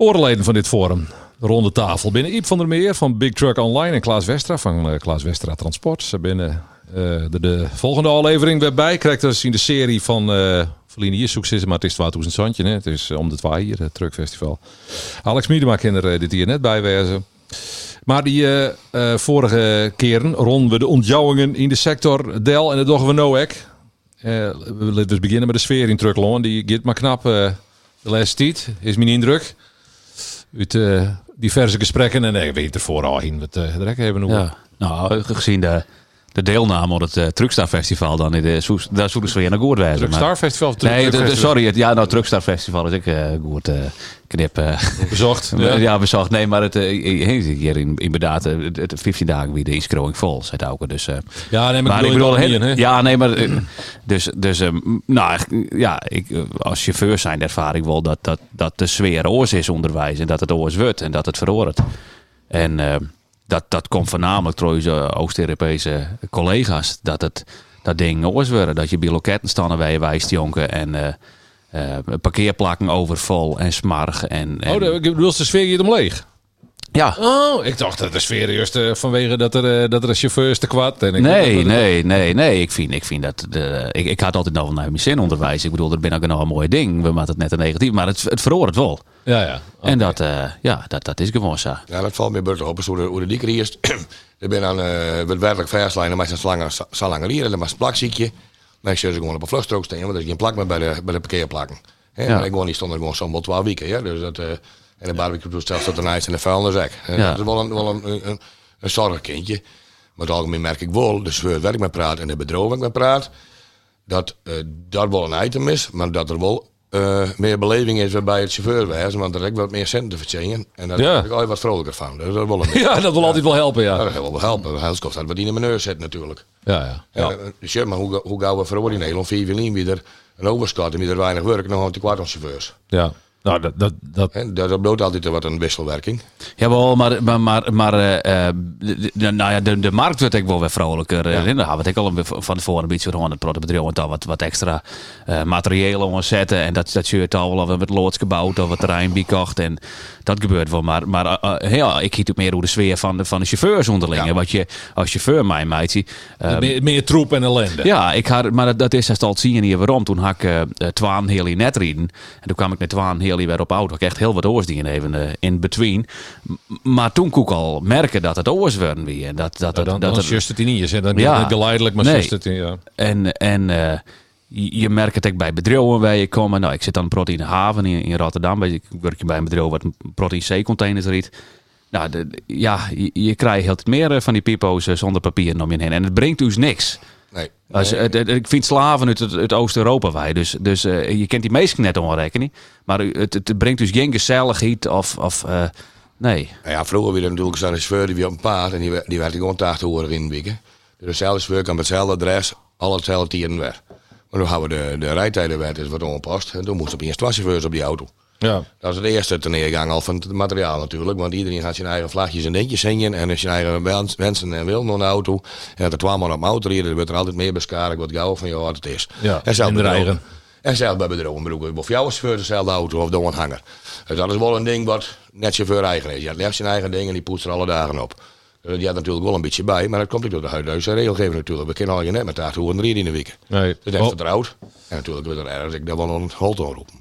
Oorleden van dit forum. De ronde tafel. Binnen Iep van der Meer van Big Truck Online en Klaas Westra van eh, Klaas Westra Transport. Ze binnen eh, de, de volgende aflevering weer bij. Krijgt dus in de serie van uh, Verlien hier succes, maar het is 2000 Zandje. Hè? Het is eh, om de twee hier, het Truckfestival. Alex Miedema kan er eh, dit hier net bij wezen. Maar die vorige keren ronden we de ontjouwingen in de sector Del en dat doen we. Uh, we willen dus beginnen met de sfeer in Truckloon. Die gaat maar knap de laatste tijd, is mijn indruk. Uit diverse gesprekken en ik weet ervoor al in wat uh, hebben.
Ja, nou, gezien de, de deelname aan het uh, Truckstar Festival dan in de soes- daar zouden ze weer naar goed wijzen.
Truckstar Festival?
Nee, sorry, het, ja, nou Truckstar Festival is ik eh, goed eh, knip.
Bezocht.
Ja,
Ja.
bezocht. Nee, maar het, hier in, inderdaad, het, het 15 dagen weer de inschrijving vol, zei Auke. Dus,
Ja, nee, maar, ik bedoel,
ja, nee, maar dus, dus nou, ja, ik, als chauffeur zijn ervaar ik wel dat, dat, dat de sfeer oors is onderwijs en dat het oors wordt en dat het verhoort. En dat, dat komt voornamelijk trouwens eh, Oost-Europese collega's, dat het dat ding oors worden, dat je bij loketten staan je wijst jongen en eh, eh, parkeerplakken overvol en smarg en, en
Oh, ik bedoel, de sfeer hier hem leeg.
Ja.
Oh, ik dacht dat de sfeer eerst eh, vanwege dat er, eh, dat er een chauffeur is te kwad. En ik
Nee,
dat-
nee, nee, nee. Ik vind, ik vind dat. De, ik, ik had altijd nog wel naar mijn zin onderwijs. Ik bedoel, er ben ook nog een mooi ding. We maken het net een negatief, maar het, het verhoort het wel.
Ja, ja.
En dat, eh, ja, dat, dat is gewoon zo.
Ja, dat valt me beter op. Hoe de, hoe de dikker hier is. Ik ben aan uh, het werkelijk verslijnen, maar zijn slangen salangerieren. Dan was een plakziekje. Maar ik zit gewoon op een vluchtstrook staan, want er is geen plak meer bij de, bij de parkeerplakken.
Ja.
Maar ik woon die stond er gewoon zo'n wel 12 weken. Ja? Dus dat, eh, en de barbecue doet zelfs tot de ijs en de vuilniszak.
Ja.
Dat is wel een, wel een, een, een, een zorgkindje. Maar het algemeen merk ik wel, de sfeer waar ik met praat en de bedrijf waar ik met praat, dat eh dat wel een item is, maar dat er wel eh, meer beleving is bij het chauffeurwezen, want er is wat meer centen te verdienen. En daar
Ja.
word ik altijd wat vrolijker van. Dus dat is wel een
Ja, dat wil altijd wel helpen,
ja, dat gaat wel helpen. Anders kost dat wat in mijn neus zit natuurlijk.
Ja, ja.
Ja.
ja.
ja, maar hoe, hoe gauw we voor in Nederland vier wie er een overschat en wie er weinig werk, nog een te kwart als chauffeurs.
ja. Nou, dat, dat, dat,
Hè, dat dat bloot altijd wat een wisselwerking.
Jawel, maar, maar, maar, maar eh, eh, de, de- nou ja, de, de markt wordt ook wel weer vrolijker. Ja. Daar hadden we het al een- van tevoren een beetje gewoon het bedrijf en dan wat, wat extra eh materiële omzetten. En dat, dat shirt al wel wat loods gebouwd of wat terrein biekocht. En dat gebeurt wel. Maar, maar eh, eh, ja, ik hiet ook meer hoe de sfeer van de, van de chauffeurs onderling.
Ja.
Wat je als chauffeur mij meidje. eh,
meer, meer troep en ellende.
ja, ik had, maar dat, dat is als al zien hier waarom. Toen had ik eh, eh, Twaan Heli net rijden. En toen kwam ik met Twaan Heli weer op auto. Ik echt heel wat oorsdingen even eh, in between. Maar toen kon ik al merken dat het oors werden weer. En dat, dat,
Ja, dan,
dat
dan
het-
het in niet. En dan
Ja.
niet geleidelijk, maar
Nee.
het in, ja.
en, en eh, je, je merkt het ook bij bedrijven waar je komt. Nou, ik zit dan Protein Haven in, in Rotterdam. Ik werk bij een bedrijf wat Protein C-containers riet. Nou, de, de- ja, je, je krijgt heel wat meer eh, van die pipo's zonder papier om je heen. En het brengt dus niks.
Nee.
Als,
Nee.
het, het- ik vind slaven uit, het, uit Oost-Europa wij. Dus, dus eh, je kent die meesten net onrekening. Maar het, het brengt dus geen gezelligheid of... of eh, nee.
Nou ja, vroeger weer natuurlijk zo'n chauffeur die weer op een paard en die, werd- die werd gewoon 80 uur in weken. Dus dezelfde chauffeur kan met hetzelfde adres al hetzelfde tieren weg. Maar nu gaan we de, de rijtijdenwet is wat ongepast. En toen moesten opeens twee chauffeurs op die auto.
Ja.
Dat is de eerste neergang al van het materiaal natuurlijk. Want iedereen gaat zijn eigen vlagjes en dingetjes zingen. En zijn eigen wens- wensen en wil naar een auto. En dat er twaalf man op een auto rijden, dan wordt er altijd meer beschadigd wat gauw van ja, wat het is.
Ja,
en zelf bedrogen. En zelf bij bedrogen. Of jouw chauffeur dezelfde auto of door een hanger. Dus dat is wel een ding wat net chauffeur eigen is. Je hebt zijn eigen ding en die poetst er alle dagen op. Dus die had natuurlijk wel een beetje bij, maar dat komt ook door de huidige regelgeving natuurlijk. We kennen al je net met 80 uur in de week.
Nee.
Dat is
Oh,
vertrouwd. En natuurlijk wordt er ergens ik daar wel een halt aan roepen.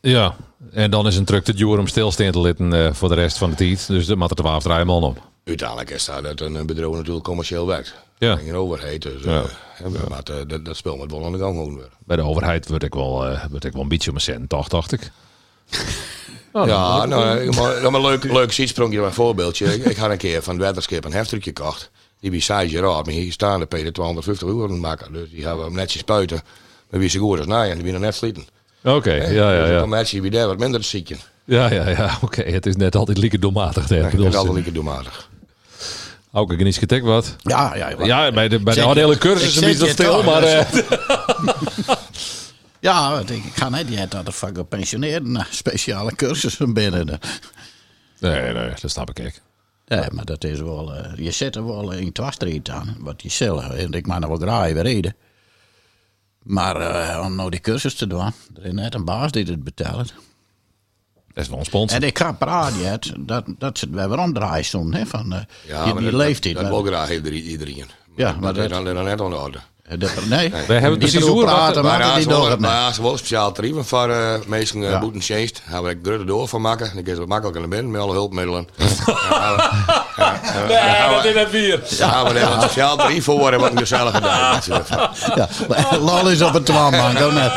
Ja. En dan is een truck te duur om stilstaan te litten eh, voor de rest van de tijd. Dus de moet er 12 draaien man op.
Uiteindelijk is dat dat een bedrijf natuurlijk commercieel werkt.
Ja.
En overheid. Dus,
Ja.
eh, hè, maar eh, dat, dat spel moet wel aan de gang gewoon weer.
Bij de overheid word ik wel, word ik wel een beetje om een cent, toch, dacht ik. Oh,
ja, nou, maar, nou, maar leuk, leuk zietsprongje, een voorbeeldje. ik, ik had een keer van het een heftruckje gekocht. Die bij Sage Raad, maar hier staan de Peter 250 euro aan het maken. Dus die hebben we netjes spuiten. Maar wie ze goed als naai en die zijn net slieten.
Oké, ja, ja,
Dus
ja.
dan mensen wie daar wat minder zieken.
Ja, ja, ja. Oké, het is net altijd lieke doelmatig. Ik bedoel,
is altijd lekker doelmatig.
Ook ik niet getek wat.
Ja, ja.
Ja, bij de, bij de hele cursus is dat
je
stil, maar...
dat
eh,
Ja, ik ik ga net niet dat er van gepensioneerden naar speciale cursussen binnen.
nee, nee, dat snap ik ik.
Ja, maar dat is wel. eh, je zet er wel in twastriet aan, wat je zelf. En ik mag nog wel graag weer reden. Maar eh, om nou die cursus te doen, er is net een baas die het betelt.
Dat is wel een sponsor.
En ik ga praten, dat, dat ze het weer omdraaien stond, hè, van eh
Ja,
die, die
dat,
leeftijd.
Dat, dat wil graag iedereen.
Ja, maar
dat,
dat-
is dan, dan net aan de orde.
Eh, dat- nee,
Wij hebben
niet
precies
erover
hoe
praten,
wat-
maar
Maar ja,
het net.
maar ja, ze willen speciaal tarieven voor uh, mensen uh,
Ja.
boeten changed. Daar heb ik grutte door van maken. Dan kun je wat makkelijker naar binnen met alle hulpmiddelen. Ja, we- ja, ja,
Nee, dat is net bier.
Dan gaan we een speciaal tarief voor worden wat een gezellige dag.
Ja, lol is op een twaalfbank, ook net.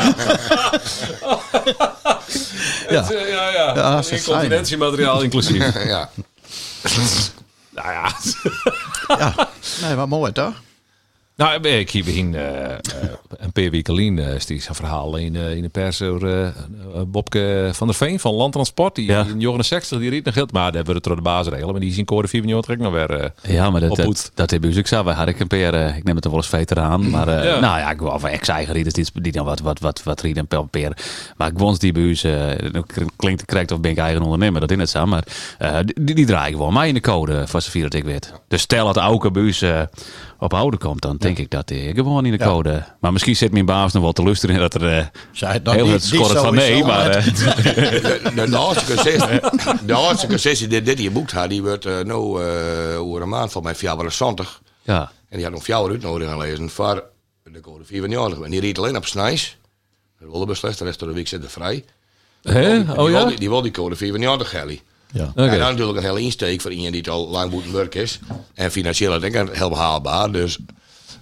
Ja, ja, ja.
Ja.
Incontinentiemateriaal inclusief.
Ja.
nou ja.
Ja, nee, wat mooi toch?
Nou, ik hier begin eh, eh, een paar weken geleden is zijn verhaal in, eh, in de pers over eh, eh, Bobke van der Veen van Landtransport. Die
Ja.
in jaren 60 die riet nog geld, maar daar hebben we het door de baas regelen. Maar die is in code 4 miljoen trek nog weer. eh,
Ja, maar dat, dat, dat heb ik zo. Wij hadden ik een paar, eh, ik neem het er wel eens veteraan. Maar eh,
Ja.
nou ja, ik wou van ex-eigen rieders die, die dan wat, wat, wat, wat rieden per. Maar ik wons die eh, nou, klinkt correct of ben ik eigen ondernemer, dat is het zo. Maar eh, die, die draaien gewoon mij in de code z'n vier dat ik weet. Dus stel dat Auke ons eh, op oude komt, dan denk ik dat hij gewoon in de code. Maar misschien zit mijn baas nog wel te luisteren dat er eh,
Zij
heel het scoren van nee. Maar eh,
De, laatste de laatste concessie die dit hier boekt had, die wordt eh nou eh, over een maand van mij 470.
ja.
En die had nog jou uitnodiging aan lezen voor de code 94. En die reed alleen op Snijs. Dat wilde beslecht, de rest van de week zit er vrij.
Hè? Oh ja?
die, die wil die code 94 Gelly.
Ja.
En dan natuurlijk een hele insteek voor iemand die het al lang moeten werk is. En financieel denk ik heel haalbaar. Dus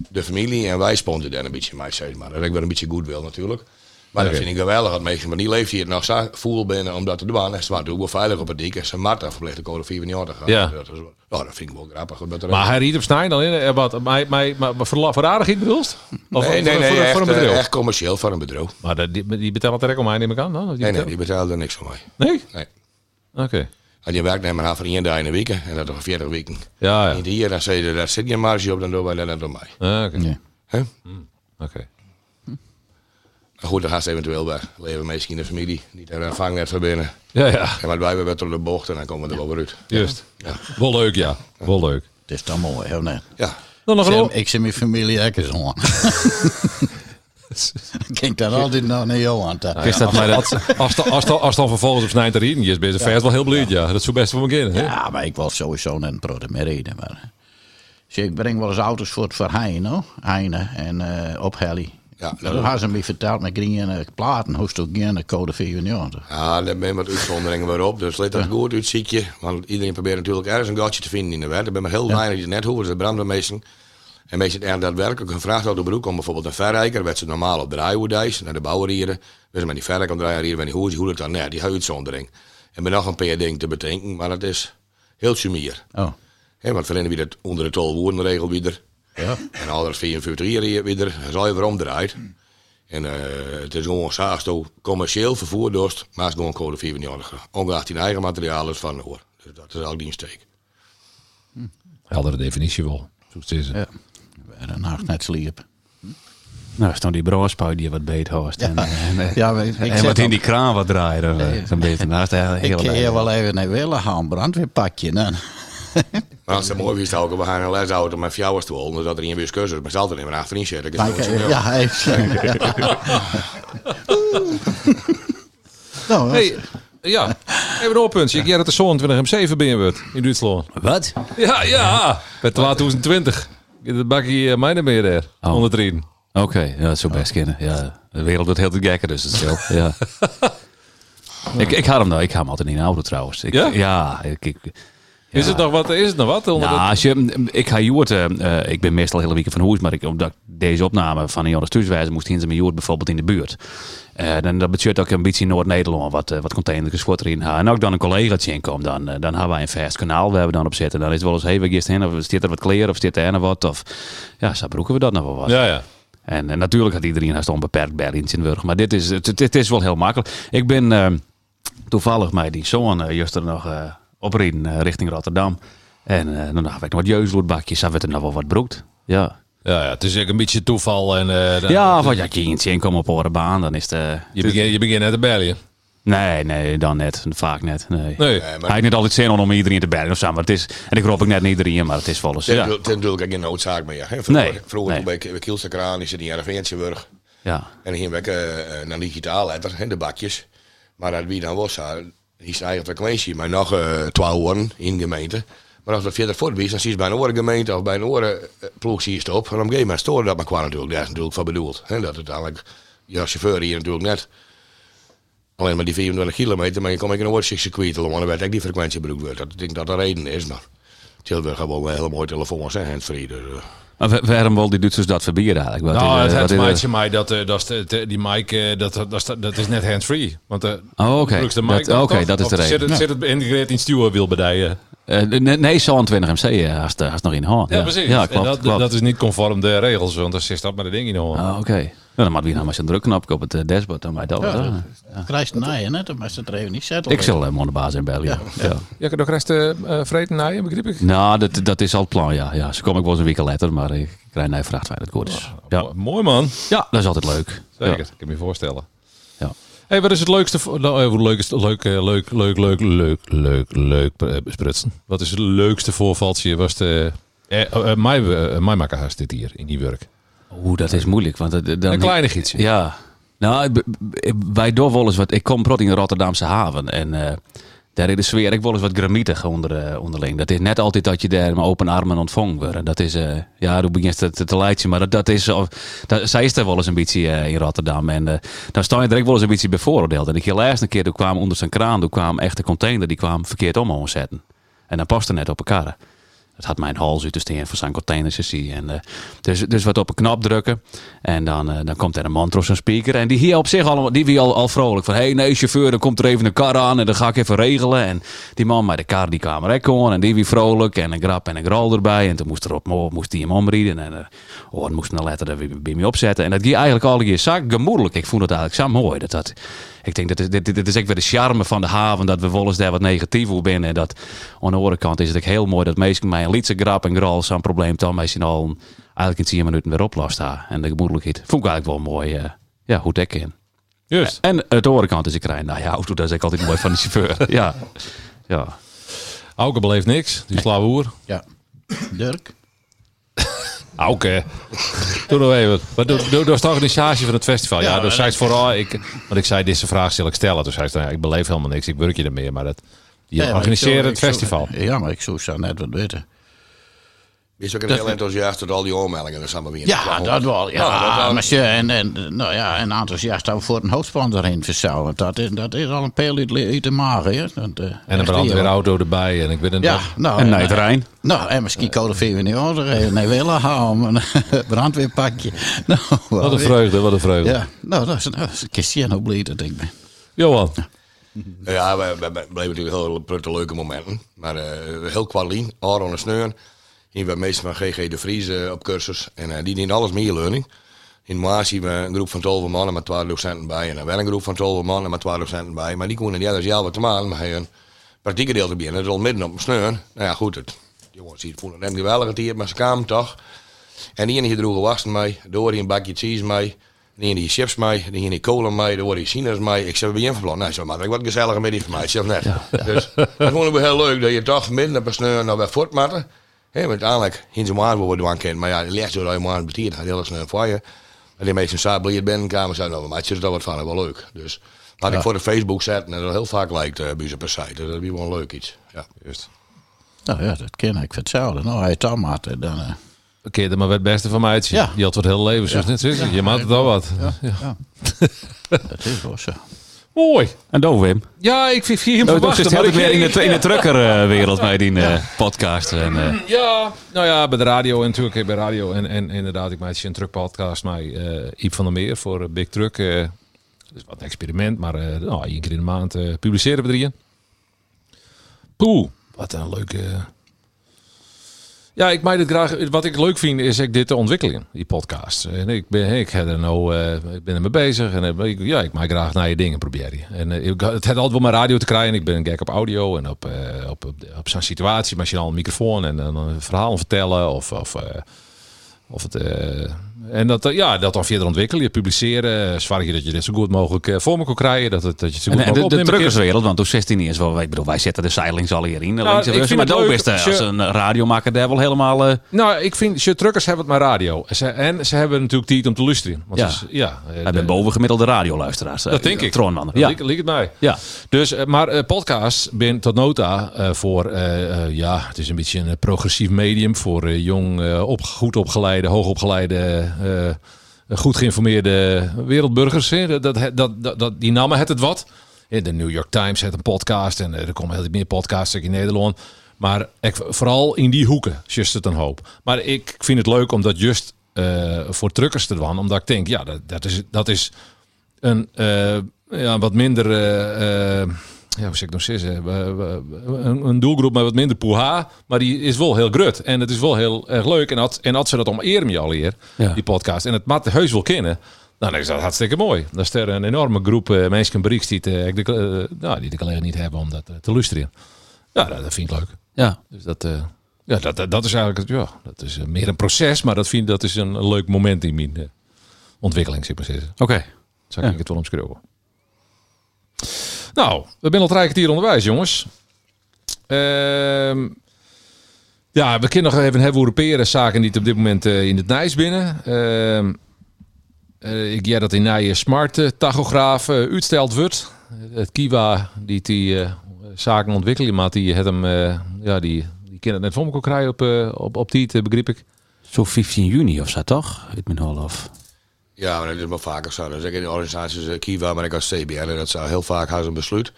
de familie en wij sponsoren daar een beetje mee, zeg maar. Dat ik wel een beetje goed wil natuurlijk. Maar
Oké.
dat vind ik geweldig. Dat meisje, maar die leeft hier nog zo voel binnen om dat te doen. En ze waren natuurlijk wel veilig op het dik. En ze Marta verplicht de code 94 gaan.
Ja.
Dat, is, nou, dat vind ik wel grappig. Dat
Maar hij riet op snij dan in. eh, Wat, mij, mij, maar voor, voor aardigheid? Of
nee, nee,
voor,
nee,
voor,
echt,
voor een
eh,
bedrijf?
echt commercieel voor een bedrijf.
Maar die, die betalen direct om mij, neem ik aan. Dan, die
Nee, nee, die betaalde er niks voor mij.
nee?
Nee.
Oké.
En die werknemer had voor één dag in de week. En dat nog 40 weken.
Ja, ja.
En hier, dan zei je, daar zit geen marge op, dan doen wij dat door mij.
Ah, Oké.
Hè?
Oké.
Maar goed, dan gaat ze eventueel bij. Leven in de familie. Niet er een vangnet van binnen.
Ja, ja.
En maar wij hebben door de bocht en dan komen we er wel weer uit.
Juist.
Ja.
Wel leuk, ja. Wel leuk.
Het is dan mooi, hè? Nee.
Ja.
Dan nog een
Sam,
op.
ik zie mijn familie ook eens aan. Kijk daar altijd naar Johan. te-
Is dat maar dat,
Als, dan- als, dan- als dan vervolgens op snij te rieden is, ben je vers wel heel blij. Ja, dat zou best voor me kunnen. Hè?
Ja, maar ik wil sowieso net een product meer reden. Maar, zie, ik breng wel eens auto's voor het verheien, no? Heine en eh op Heli.
Ja,
dat hebben ze me verteld met green platen. Hoest ook geen code 94.
Ja, daar ben je wat uitzonderingen weer op. Dus let dat goed uit, zie je. Want iedereen probeert natuurlijk ergens een gatje te vinden in de wet. Er ben maar heel weinig die het net hoeven. Ze branden meestal. En meestal er daadwerkelijk gevraagd uit de broek om bijvoorbeeld een verrijker. werd ze normaal op draaihouddijs naar de bouwerieren. Dus met die verrijker draaien met die hoe, hoe het dan net, die uitzondering. En ben nog een paar dingen te bedenken, maar dat is heel sumier.
Oh,
Hè, want verleden wie dat onder de tol woordenregel weer.
ja.
En al 44 jaar weer zuiver omdraait. En eh, het is gewoon je commercieel vervoer doet, maar het is gewoon code 94. Ongeacht die eigen materiaal is van hoor. Dus dat is ook die steek.
Heldere definitie wel. Zo is het.
ja. Een nacht net sliep.
nou, stond die broodspui die wat beet hoort. En, eh, en, eh,
Ja, ik,
en wat in die kraan wat draaien. eh, Zo'n beetje. Nou, heel,
ik
heel
je wel even naar willen gaan, brandweerpakje. Dan.
Maar als het mooi is, ook, we gaan een lesauto met fjouwerstoel. En dat er een weer cursus, maar ze altijd niet meer achterin zitten. Gewoon zo.
ja, Nou,
Hey, ja, even een puntje. Ik jij dat de zoon 20 M7 binnen wordt in Duitsland.
Wat?
Ja, ja. Met 2020. Dat bakje uh, mij meer daar.
Oh.
Onder.
Oké, ja, dat zou best kunnen. Ja, de wereld wordt heel te gekker, dus het is. Ja. ik, ik had hem nou, ik ga hem altijd in auto trouwens. Ik,
Ja?
Ja, ik, ik,
Is het nog wat? Is het nog wat? Onder
Nou, als je, ik ga Joert, eh, eh, ik ben meestal hele weken van huis, maar ik, omdat ik deze opname van Joris Thuiswijze moest in zijn Joert bijvoorbeeld in de buurt. Eh, dan dat betekent ook een beetje Noord-Nederland wat, eh, wat containers erin gaan. En ook dan een collegaatje in komt, dan, eh, dan hebben wij een vast kanaal waar we dan op zitten. Dan is het wel eens, hey, we heen, of zit er wat kleren, of zit er nog wat, of ja, zo broeken we dat nog wel wat.
ja, ja.
En, en natuurlijk had iedereen haast onbeperkt Berlins in Wurg. Maar dit is, het, is wel heel makkelijk. Ik ben toevallig met die zoon uh, juist er nog opreden eh, richting Rotterdam. En eh dan had ik nog wat jeusloodbakjes. Dan werd er nog wel wat broekt. Ja.
Ja, ja, het is ook een beetje toeval. En, eh, dan-
ja, of als je eentje inkomt op een baan, dan is het... eh,
Je begint, je begint net te bellen.
Nee, nee, dan net. Vaak net. Nee.
Nee.
Hij heeft niet altijd zin om iedereen te bellen of zo. Maar het is, en ik roep ook net niet iedereen, maar het is
is
Ja,
het is natuurlijk ook geen noodzaak meer. Hè. Vroeger,
Nee,
vroeger
nee.
toen bij Kielse Kraan is het in RFN'tje
ja.
En dan eh, eh, naar digitaal letter, hè, de bakjes. Maar dat wie dan was, is eigen frequentie, maar nog eh 12 worden in gemeente. Maar als dat verder voortwijst, dan zie je bij een andere gemeente of bij een andere eh, ploeg zie je het op. En op een gegeven moment storen dat maar kwam natuurlijk. Daar is natuurlijk van bedoeld. Dat het eigenlijk, je als chauffeur hier natuurlijk net alleen maar die 24 kilometer, maar je ik in een oorzichtcircuit, want dan werd ook die frequentie bedoeld. Dat ik denk dat dat de reden is, maar hebben wel een hele mooie telefoons, hè, handsfree. Dus, eh.
Waarom wil die Duitsers dat verbieden eigenlijk? Wat
Nou,
is,
het
eh,
maatje mij dat, eh, dat de- de- die mic, eh, dat, dat, is- dat is net hands-free. Want eh
Oh, oké. oké, dat is de reden.
Zit het, zit het geïntegreerd in het stuurwiel bij die, eh?
Eh, nee, nee, 27 MC eh, als nog in hand.
Ja, precies.
Ja, klopt.
dat, is niet conform de regels, want dan zit dat met de ding in hoor.
Ah, Oké. Nou, dan moet we nou maar zo'n drukknopje op het eh, dashboard. Dan wij dat
Ja,
wel.
dat krijgt een naaien, hè? Dan moet je het er even niet zetten.
Ik zal hem de baas in bellen. Ja. Ja.
Ja, ik nog rest uh, vreten naaien, begrijp ik?
Nou, dat, dat is al het plan, ja. ja. Ze kom ik wel eens een week later, maar ik krijg een vracht waar het goed is. Ja.
Mo- Mooi man.
ja, dat is altijd leuk.
Zeker,
Ja.
ik kan me voorstellen.
Ja.
Hey, wat is het leukste voor, nou, eh, leuk, is het leuk, eh, leuk, leuk, leuk, leuk, leuk, leuk eh, sprutsen? Wat is het leukste voorvaltje? Was de eh, eh, mij, eh, mij maken haast dit hier in die werk.
Oeh, dat is moeilijk. Want het- dan,
Een kleine gietsje.
Ja. Nou, wij wel eens wat. Ik kom prot in de Rotterdamse haven. En eh, daar is de sfeer ik wel eens wat gramietig onder, eh, onderling. Dat is net altijd dat je daar met open armen ontvangen wordt. Dat is, eh, ja, dan begint het te, te leidje. Maar dat, dat is, of- dat, zij is er wel eens een beetje in Rotterdam. En dan sta je er ook wel eens een beetje bevooroordeeld. En ik heb laatst een keer, toen kwam onder zijn kraan, toen kwam echt de container, die kwam verkeerd om ons zetten. En dan paste net op elkaar. Het had mijn hals uit te staan voor zijn containersessie. En, eh, dus, dus wat op een knop drukken. En dan, eh, dan komt er een man door zijn speaker. En die hier op zich allemaal, die wie al, al vrolijk. Van, hé hey, nee chauffeur, dan komt er even een kar aan. En dan ga ik even regelen. En die man bij de kar, die kwam er. En die wie vrolijk. En een grap en een grol erbij. En toen moest, er op, moest hij hem omrieden. En eh, oh, moest een letter er weer bij me opzetten. En dat ging eigenlijk al je zak gemoedelijk. Ik vond het eigenlijk zo mooi. Dat dat, ik denk dat dit, dit, dit is echt weer de charme van de haven. Dat we wel eens daar wat negatief over binnen. En dat aan de andere kant is het ook heel mooi dat meestal mij een lietse grap en grol zo'n probleem dan meestal al eigenlijk in 10 minuten weer oplost. ha. En de gemoedelijkheid vond ik eigenlijk wel mooi. eh, ja, hoe dek in.
Juist.
En aan de andere kant is ik rij. Nou ja, auto, dat is ook altijd mooi van de chauffeur. ja. Ja.
Auke beleeft niks, die hoer.
Ja. Dirk?
Auke. Doe nog even. Doe, doe de organisatie van het festival? Ja,
Ja,
dus zei het vooral. Ik, want ik zei, deze vraag zal ik stellen. Dus hij zei, nou, ik beleef helemaal niks. Ik werk je er meer. Maar dat, je
Ja, maar
organiseert het
ik zou-
festival.
Ja, maar ik zou zo net wat weten.
Is ook een heel enthousiast tot al die aanmeldingen er samen weer.
Ja, dat wel. Ja,
Nou, dat wel.
maar ze, en, en, nou ja, en enthousiast dan voor een hoofdsponsor heen verzouwen. Dat is, dat is al een pijl uit, uit de maag. Hè. Dat, eh,
En een brandweerauto erbij. En ik ben een
Ja, nou,
En
nou, en misschien code VW niet orderen. Nee, willen houden. Een brandweerpakje. Nou,
Wat een vreugde, wat een vreugde.
Ja, nou, dat is, dat is een kistje hoe blij dat ik ben.
Johan.
Ja, we, we, we bleven natuurlijk heel prutte leuke momenten. Maar eh, heel kwalien, Aaron en Sneur. Hier we meestal van GG de Vries eh, op cursus. En eh, die doen alles meer learning. In Maas zien we een groep van 12 mannen met 12 docenten bij. En dan wel een groep van 12 mannen met 12 docenten bij. Maar die konden niet anders jou wat te maken. Maar hij een praktieke deel te beginnen. Dat is al midden op een sneur. Nou ja, goed. Het, jongens, die voelen hem geweldig het hier. Maar ze kwamen toch. En die ene droegen wassen mee. Door een bakje cheese mee. Die ene die chips mee. Die ene die cola mee. Door die sinaas mee. Ik zei, ben je van plan? Nee, zo maar ik wat gezelliger met die van mij. Ik zeg net. Dus dat vond ik wel heel leuk. Dat je toch midden op een sneur naar voortmatten. Hé, want uiteindelijk, in zo'n maand worden we kent. Maar ja, die ligt door dat je maand betiert. Gaat heel snel voor je. En die mensen samen blij ben, kamer zijn nou, maar het is er wat van, dat is wel leuk. Dus laat ik voor de Facebook zetten en dat heel vaak lijkt uh, bij ze per site. Dat is wel leuk iets. Ja, juist.
Nou ja, dat ken ik hetzelfde. Nou, hij het dan maakt, dan... eh,
Oké, dan maar het beste van mij zien.
Ja.
Je had het hele leven, zo net zo. Je maakt het al wat. Ja.
dat is wel zo.
Mooi.
En dan Wim.
Ja, ik vind hier hem
dat
verwachten.
zit
ik-
weer in de, in de truckerwereld bij die eh, podcast. En, eh,
Ja, nou ja, bij de radio en natuurlijk bij radio. En, en inderdaad, ik maak een truckpodcast met eh Iep van der Meer voor eh, Big Truck. eh dus wat een experiment, maar eh nou, één keer in de maand eh, publiceren we drieën. Poeh, wat een leuke... Ja, ik maak het graag. Wat ik leuk vind is ik dit te ontwikkelen, die podcast. En ik ben, ik er nou, eh, ik ben ermee bezig en eh, ja, ik maak graag naar je dingen proberen. En eh, ik, het had altijd wel mijn radio te krijgen. Ik ben gek op audio en op, op, op, op zo'n situatie, maar je dan een microfoon en dan een verhaal vertellen of, of, of het. En dat, eh, ja, dat dan verder ontwikkelen, je publiceren, eh, zorg je dat je dit zo goed mogelijk eh, voor me kan krijgen, dat, het, dat je het zo goed
en,
mogelijk
de, de
opnemen kunt.
truckerswereld, want toen 16 is wel, ik bedoel, wij zetten de zeilings al hierin. links en
ik vind
maar best eh,
als
een radiomaker daar wel helemaal.
Nou, ik vind, je truckers hebben het maar radio. En ze, en ze hebben natuurlijk tijd om te luisteren. Want
Ja.
ze- ja,
Hij
de-
bent bovengemiddelde radioluisteraars.
Dat denk ik.
Troonman.
Dat
Ja.
liep het mij.
Ja.
Dus, maar eh, podcast ben tot nota voor, ja, het is een beetje een progressief medium voor jong, op, goed opgeleide, hoogopgeleide, eh, goed geïnformeerde wereldburgers. Dat, dat, dat, die namen het het wat. Eh, De New York Times heeft een podcast en eh, er komen heel veel meer podcasts in Nederland. Maar ik, vooral in die hoeken, just het een hoop. Maar ik vind het leuk om dat just eh, voor truckers te doen, omdat ik denk, ja, dat, dat is, dat is een eh, ja, wat minder. eh, eh, ja, hoe zeg ik nog we- Een, een doelgroep met wat minder poeha, maar die is wel heel grut. En het is wel heel erg leuk. En had, en had ze dat om eer me al eer,
Ja.
die podcast. En het maakt heus wel kennen. Nou, dan is dat hartstikke mooi. Dat is er een enorme groep eh, mensen bereikt die, het, eh, de, eh, nou, die de collega niet hebben om dat te luisteren. Ja, dat, dat vind ik leuk.
Ja.
Dus dat, eh, ja, dat, dat, dat is eigenlijk het, ja, dat is meer een proces, maar dat vind dat is een, leuk moment in mijn ontwikkeling, zeg maar zeggen.
Oké.
Zo
Ja.
kan ik het wel omschrijven. Nou, we zijn al drie kwartier onderwijs, jongens. Ehm, ja, we kunnen nog even hebben hoe reperen zaken die op dit moment eh, in het Nijs binnen. Ehm, eh, ik ja dat die nieuwe smart eh, tachograaf uitsteld wordt. Het Kiwa die die zaken ontwikkelen, maar die het hem, ja, die, die kan het net voor elkaar krijgen op, op, op die, begreep ik.
Zo 15 juni of zo toch? Uit mijn hoofd.
Ja, maar dat is wel vaker zo. Dus ik in de organisaties uh, Kiva, maar ik als CBR. En dat zou heel vaak ze een besluit.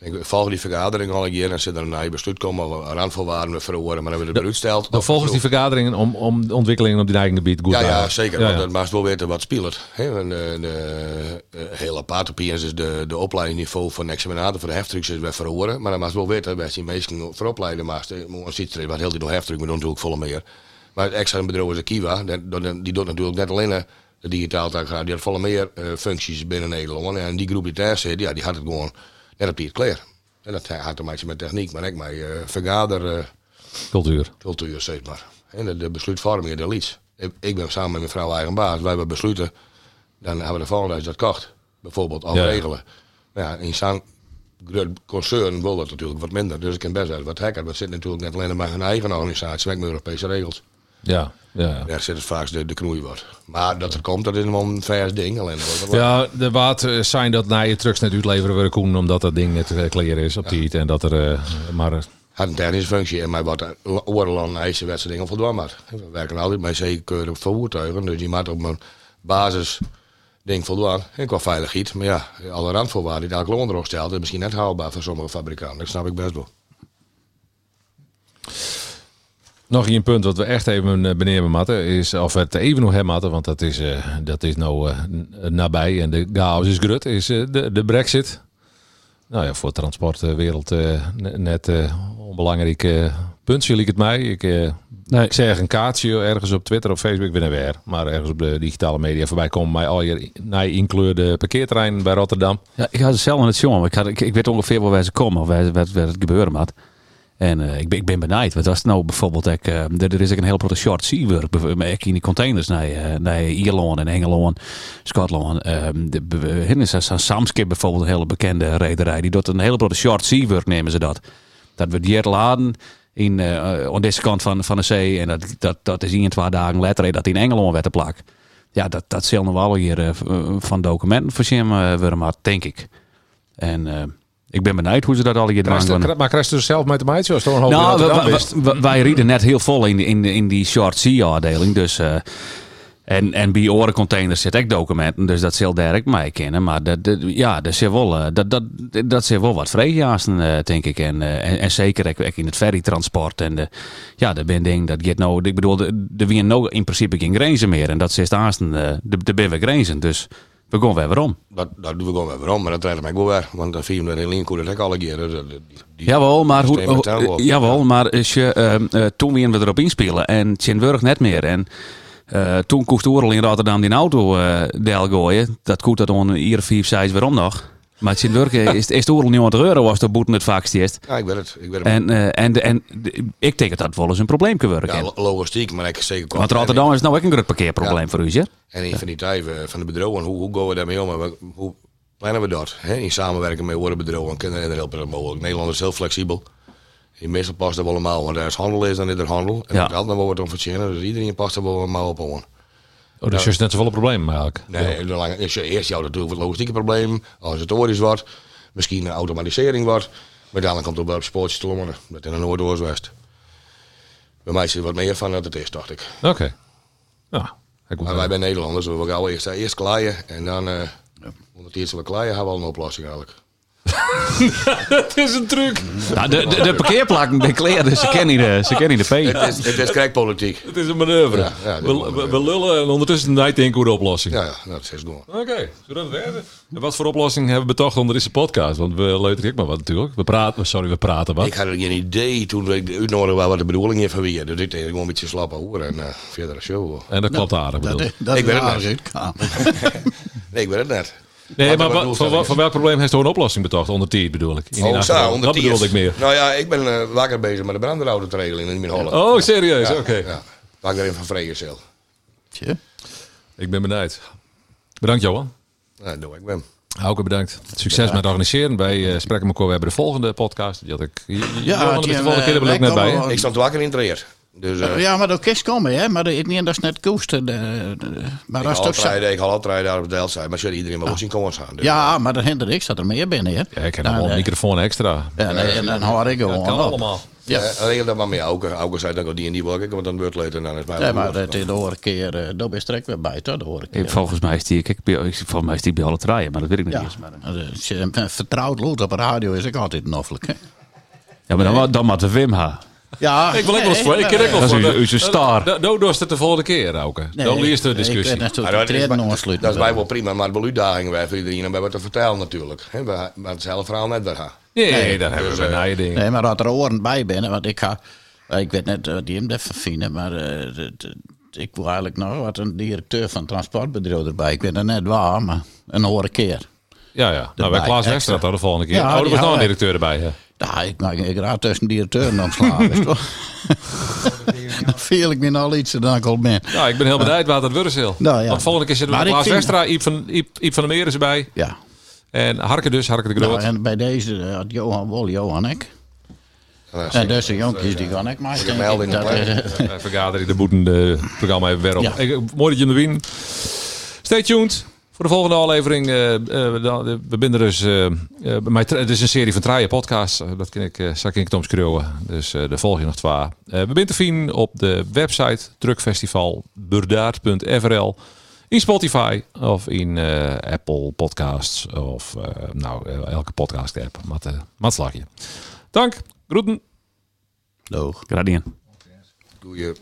Ik volg die vergadering al een keer en zit er een besluit komen. Randvoorwaarden verhoren, maar dan hebben we het uitsteld.
Dan volgens die vergaderingen om, om de ontwikkelingen op die eigen gebied goed
Ja, ja, zeker.
Ja,
Want
ja.
dat maakt wel weten wat speelt. Hè? En de, de, eh, hier is de, de opleidingsniveau van examinator voor de heftrucks is bij verhoren. Maar dan maakt wel weten, wij zien meestal voor opleiden, maar een ziet wat heel die door heftruck, maar doen natuurlijk volle meer. Maar het extra bedrijf is de dat- dat- die doet natuurlijk net alleen eh, de digitaal tachograaf, die had volle meer eh, functies binnen Nederland. En die groep die daar zit, ja, die had het gewoon net op het klaar. En dat had te maken met techniek, maar ik met uh, vergader. eh,
Cultuur.
cultuur, zeg maar. En de, de besluitvorming, de leads. Ik, ik ben samen met mijn vrouw eigen baas. Wij hebben besluiten, dan hebben we de volgende dat kocht. Bijvoorbeeld al
Ja.
regelen. Maar ja, in zo'n concern wil dat natuurlijk wat minder. Dus ik kan best wel wat hacker. Dat zit natuurlijk net alleen maar een eigen organisatie met Europese regels.
Ja, ja.
Daar zit het vaak de, de knoei wordt. Maar dat er komt, dat is wel een vers ding. Alleen, wat-
Ja, de waard eh, zijn dat na je trucks net uitleveren worden Koen, omdat dat ding net eh, clear is op die En dat er, eh, maar
had een technische functie en mij oorlog eisen wedstrijd dingen voldaan maar. We werken altijd met zeker voertuigen, dus die maakt op een basis ding voldaan. En qua veiligheid, maar ja, alle randvoorwaarden die elke onderhoud stelt, is misschien net haalbaar voor sommige fabrikanten. Dat snap ik best wel.
Nog een punt wat we echt even eh, beneden matten is, of het even nog hebben matten, want dat is, eh, dat is nou eh, nabij en de chaos is grut, is de, de brexit. Nou ja, voor de transportwereld eh, n- net onbelangrijk punt, zie ik het mij. Ik,
Nee.
ik zeg een kaartje ergens op Twitter of Facebook, ben er weer. Maar ergens op de digitale media voorbij komen mij al je naar inkleurde parkeerterrein bij Rotterdam.
Ja, ik had het zelf aan het jongen. Ik, had, ik, ik weet ongeveer waar wij ze komen, of waar, waar, waar het gebeuren moet. En eh, ik, ben, ik ben benijd. Wat was nou bijvoorbeeld? Eh, er, is ook een heel grote short sea work. maar Ik in die containers naar, eh, naar Ierland en Engeland, ehm hin is zo'n Samskip bijvoorbeeld een hele bekende rederij. Die doet een hele grote short sea work, nemen ze dat. Dat wordt hier laden in, eh, aan deze kant van, van de zee. En dat, dat, dat is in twee dagen later dat in Engeland werd te plak. Ja, dat, dat zal nog wel hier eh, van documenten eh, worden, maar denk ik. En eh, ik ben benieuwd hoe ze dat al hier doen.
Maar krijg je er zelf met de meid zoals toch een
Nou, wij, rieden net heel vol in, in, in die short sea afdeling. Dus, eh, en, en bij orencontainers zit ook documenten, dus dat zal direct mij kennen. Maar dat, dat- ja, dat zit wel, eh, dat, dat, dat zit wel wat vreemdjaasten, eh denk ik. En, en, en zeker in het ferrytransport. En de, ja, dat ben ding, dat gaat nou, ik bedoel, de- er weer nou in principe geen grenzen meer. En dat zit aansten, de, de ben we grenzen. Dus we gaan weer waarom.
Dat, dat doen we gewoon weer om, maar dat rijdt mij wel weer. Want dan hem er in Linkoer, dat ik alle. Die, die, die-
Jawel, maar, hoe, hoe- jawel, maar als je, ehm, eh, toen weer we erop inspelen en Tjenburg net meer. En eh, toen koest Oerl in Rotterdam die auto eh del gooien. Dat koest dat on hier vier, zes waarom nog. Maar Tjenburg is, is de Oerl 90 euro was de boete het vaakst eerst.
Ja, ik weet het. Ik weet het.
En, eh, en, en ik denk dat dat wel eens een probleem kan worden.
ja, lo- logistiek, maar ik zeker
Want Rotterdam is nou ook een groot parkeerprobleem
Ja.
voor u, hè?
En in van die tijden van de bedrijven, hoe, hoe gaan we daarmee om? En Hoe plannen we dat? Hè? In samenwerking met andere bedrijven kunnen we er helpen mogelijk. Nederland is heel flexibel. In meestal past dat wel allemaal, want als handel is, dan is er handel. En
Ja.
het geld dan wordt om verzinnen, dus iedereen past er wel allemaal op aan.
Oh, dus is net zoveel probleem eigenlijk.
Nee, ja. lang is je eerst jou natuurlijk wat logistieke probleem, organisatorisch wordt, misschien een automatisering wordt, maar dan komt het wel op sportjes te lommeren, dat in de Noordoost-West. Bij mij is er wat meer van dat het is, dacht ik.
Oké. Ja. ik
Maar wij zijn Nederlanders, we gaan eerst, eerst klaaien en dan, eh onder het eerste wat klaaien, hebben we al een oplossing eigenlijk.
Het is een truc.
Nou, de, de, de parkeerplakken, de kleren, ze kennen niet de, ze kennen niet de P.
Het is, het is crackpolitiek.
Het is een manoeuvre.
Ja, ja,
we, we, lullen en ondertussen nadenken hoe de oplossing.
Ja, ja, nou, dat is door.
Oké, zullen we het werden? En wat voor oplossing hebben we betocht onder deze podcast? Want we leuteren ik maar wat natuurlijk. We praten, sorry, we praten wat.
Ik had geen idee toen ik uitnodigde wat de bedoeling is van wie. Dus ik deed gewoon een beetje slap horen en uh, verder een show.
En dat klopt aardig
Dat,
bedoel.
is- dat
Ik weet het
uitkamer.
Nee, ik weet het net.
Nee, maar voor welk probleem heeft u een oplossing betocht? Onder tier bedoel ik. In
Oh, zo, onder
Dat bedoelde ik meer.
Nou ja, ik ben uh, wakker bezig met de brandweerauto te regelen in mijn Holland.
Oh, serieus?
ja,
Oké.
Ja, waar ik erin van Vregersel.
Tje.
Ik ben benieuwd. Bedankt Johan.
Ja, dat doe ik ben.
Hauke bedankt. Succes met het organiseren. Wij uh, spreken elkaar weer bij de volgende podcast. Die had ik,
Ja,
Johan, de volgende keer
eh,
ben ik net bij.
Ik stond wakker in het reer. Dus uh,
Ja, maar dat kist komen, hè? Maar ik niet dat is net koest. eh, de- de- Maar
ik
dat is
had
toch zo.
rijden, ik had altijd daar op de zijn. Maar zullen iedereen maar wel zien komen staan. Dus,
Ja, maar dan hinder ik zat er meer binnen, hè?
Ja, ik heb nog
Nou,
wel een
eh,
microfoon extra.
Ja, nee, en dan hoor ik
Dat
gewoon.
kan
wel.
allemaal.
Ja.
Ja. regel dat maar mee. Auke, Auke zei dan ook die en die wil ik, want dan wordt leuk en dan is mij
Ja, maar
goed.
dat is de vorige keer, eh, daar ben je direct weer bij, toch? De vorige keer.
Volgens mij is die, kijk, bij- ik- volgens mij is die bij alle draaien, maar dat weet ik niet
Ja,
eens. Maar,
eh, als je een vertrouwd loopt op de radio is ik altijd noffelijk, hè?
ja, maar dan, dan moet de Wim ha.
Ja,
Ik wil ook wel eens voor. Ik ken ook wel
Dat is
voor.
uw star.
Dat doe je het de volgende keer,
nee,
Dan de discussie.
Ik
Maar dat, is,
treden
bij- dat is mij wel prima, maar wel uitdagingen wij voor iedereen en bij wat te vertellen natuurlijk. Hè, we- Maar het zelf verhaal net weer gaan.
Nee, daar hebben we
dus,
weer
eh,
je dingen.
Nee, maar dat er oren bij binnen, want ik ga... Ik weet net wat die hem even vinden, maar eh, de- de- ik wil eigenlijk nog wat een directeur van het transportbedrijf erbij. Ik weet het net waar, maar een horen keer.
Ja, ja. Nou, bij Klaas dat de volgende keer.
Ja,
oh, er was nog een directeur erbij.
Ja, ik maak ik raad tussen directeuren ontslagen. is toch? Dan viel ik me al iets dan ik al ben.
Ja, ik ben heel benieuwd waar dat wordt.
Nou, ja.
Want volgende keer zitten we met Klaas
vind-
Westra, Iep van, Iep, Iep van der Meer is erbij.
Ja.
En Harke dus, Harke de Groot.
Nou, en bij deze eh, had Johan wel Johan ik.
Ja,
En deze jonkies die gaan ik maar.
een melding
dat, Eh,
vergadering, de boeten, de programma even weer op.
Ja.
Ik, mooi dat je er wien. Stay tuned. Voor de volgende aflevering. eh, eh, dan- we binden dus. eh, eh, het is een serie van draaien podcasts. Dat ken ik, uh, zak ik Tom schreeuwen. Dus eh daar volg je nog twee. Eh, we binden te vinden op de website Drukfestival burdaard.frl. In Spotify of in eh, Apple Podcasts of eh, nou, elke podcast app. Wat, uh, wat slag je. Dank. Groeten.
Doeg.
Gradien.
Doe je.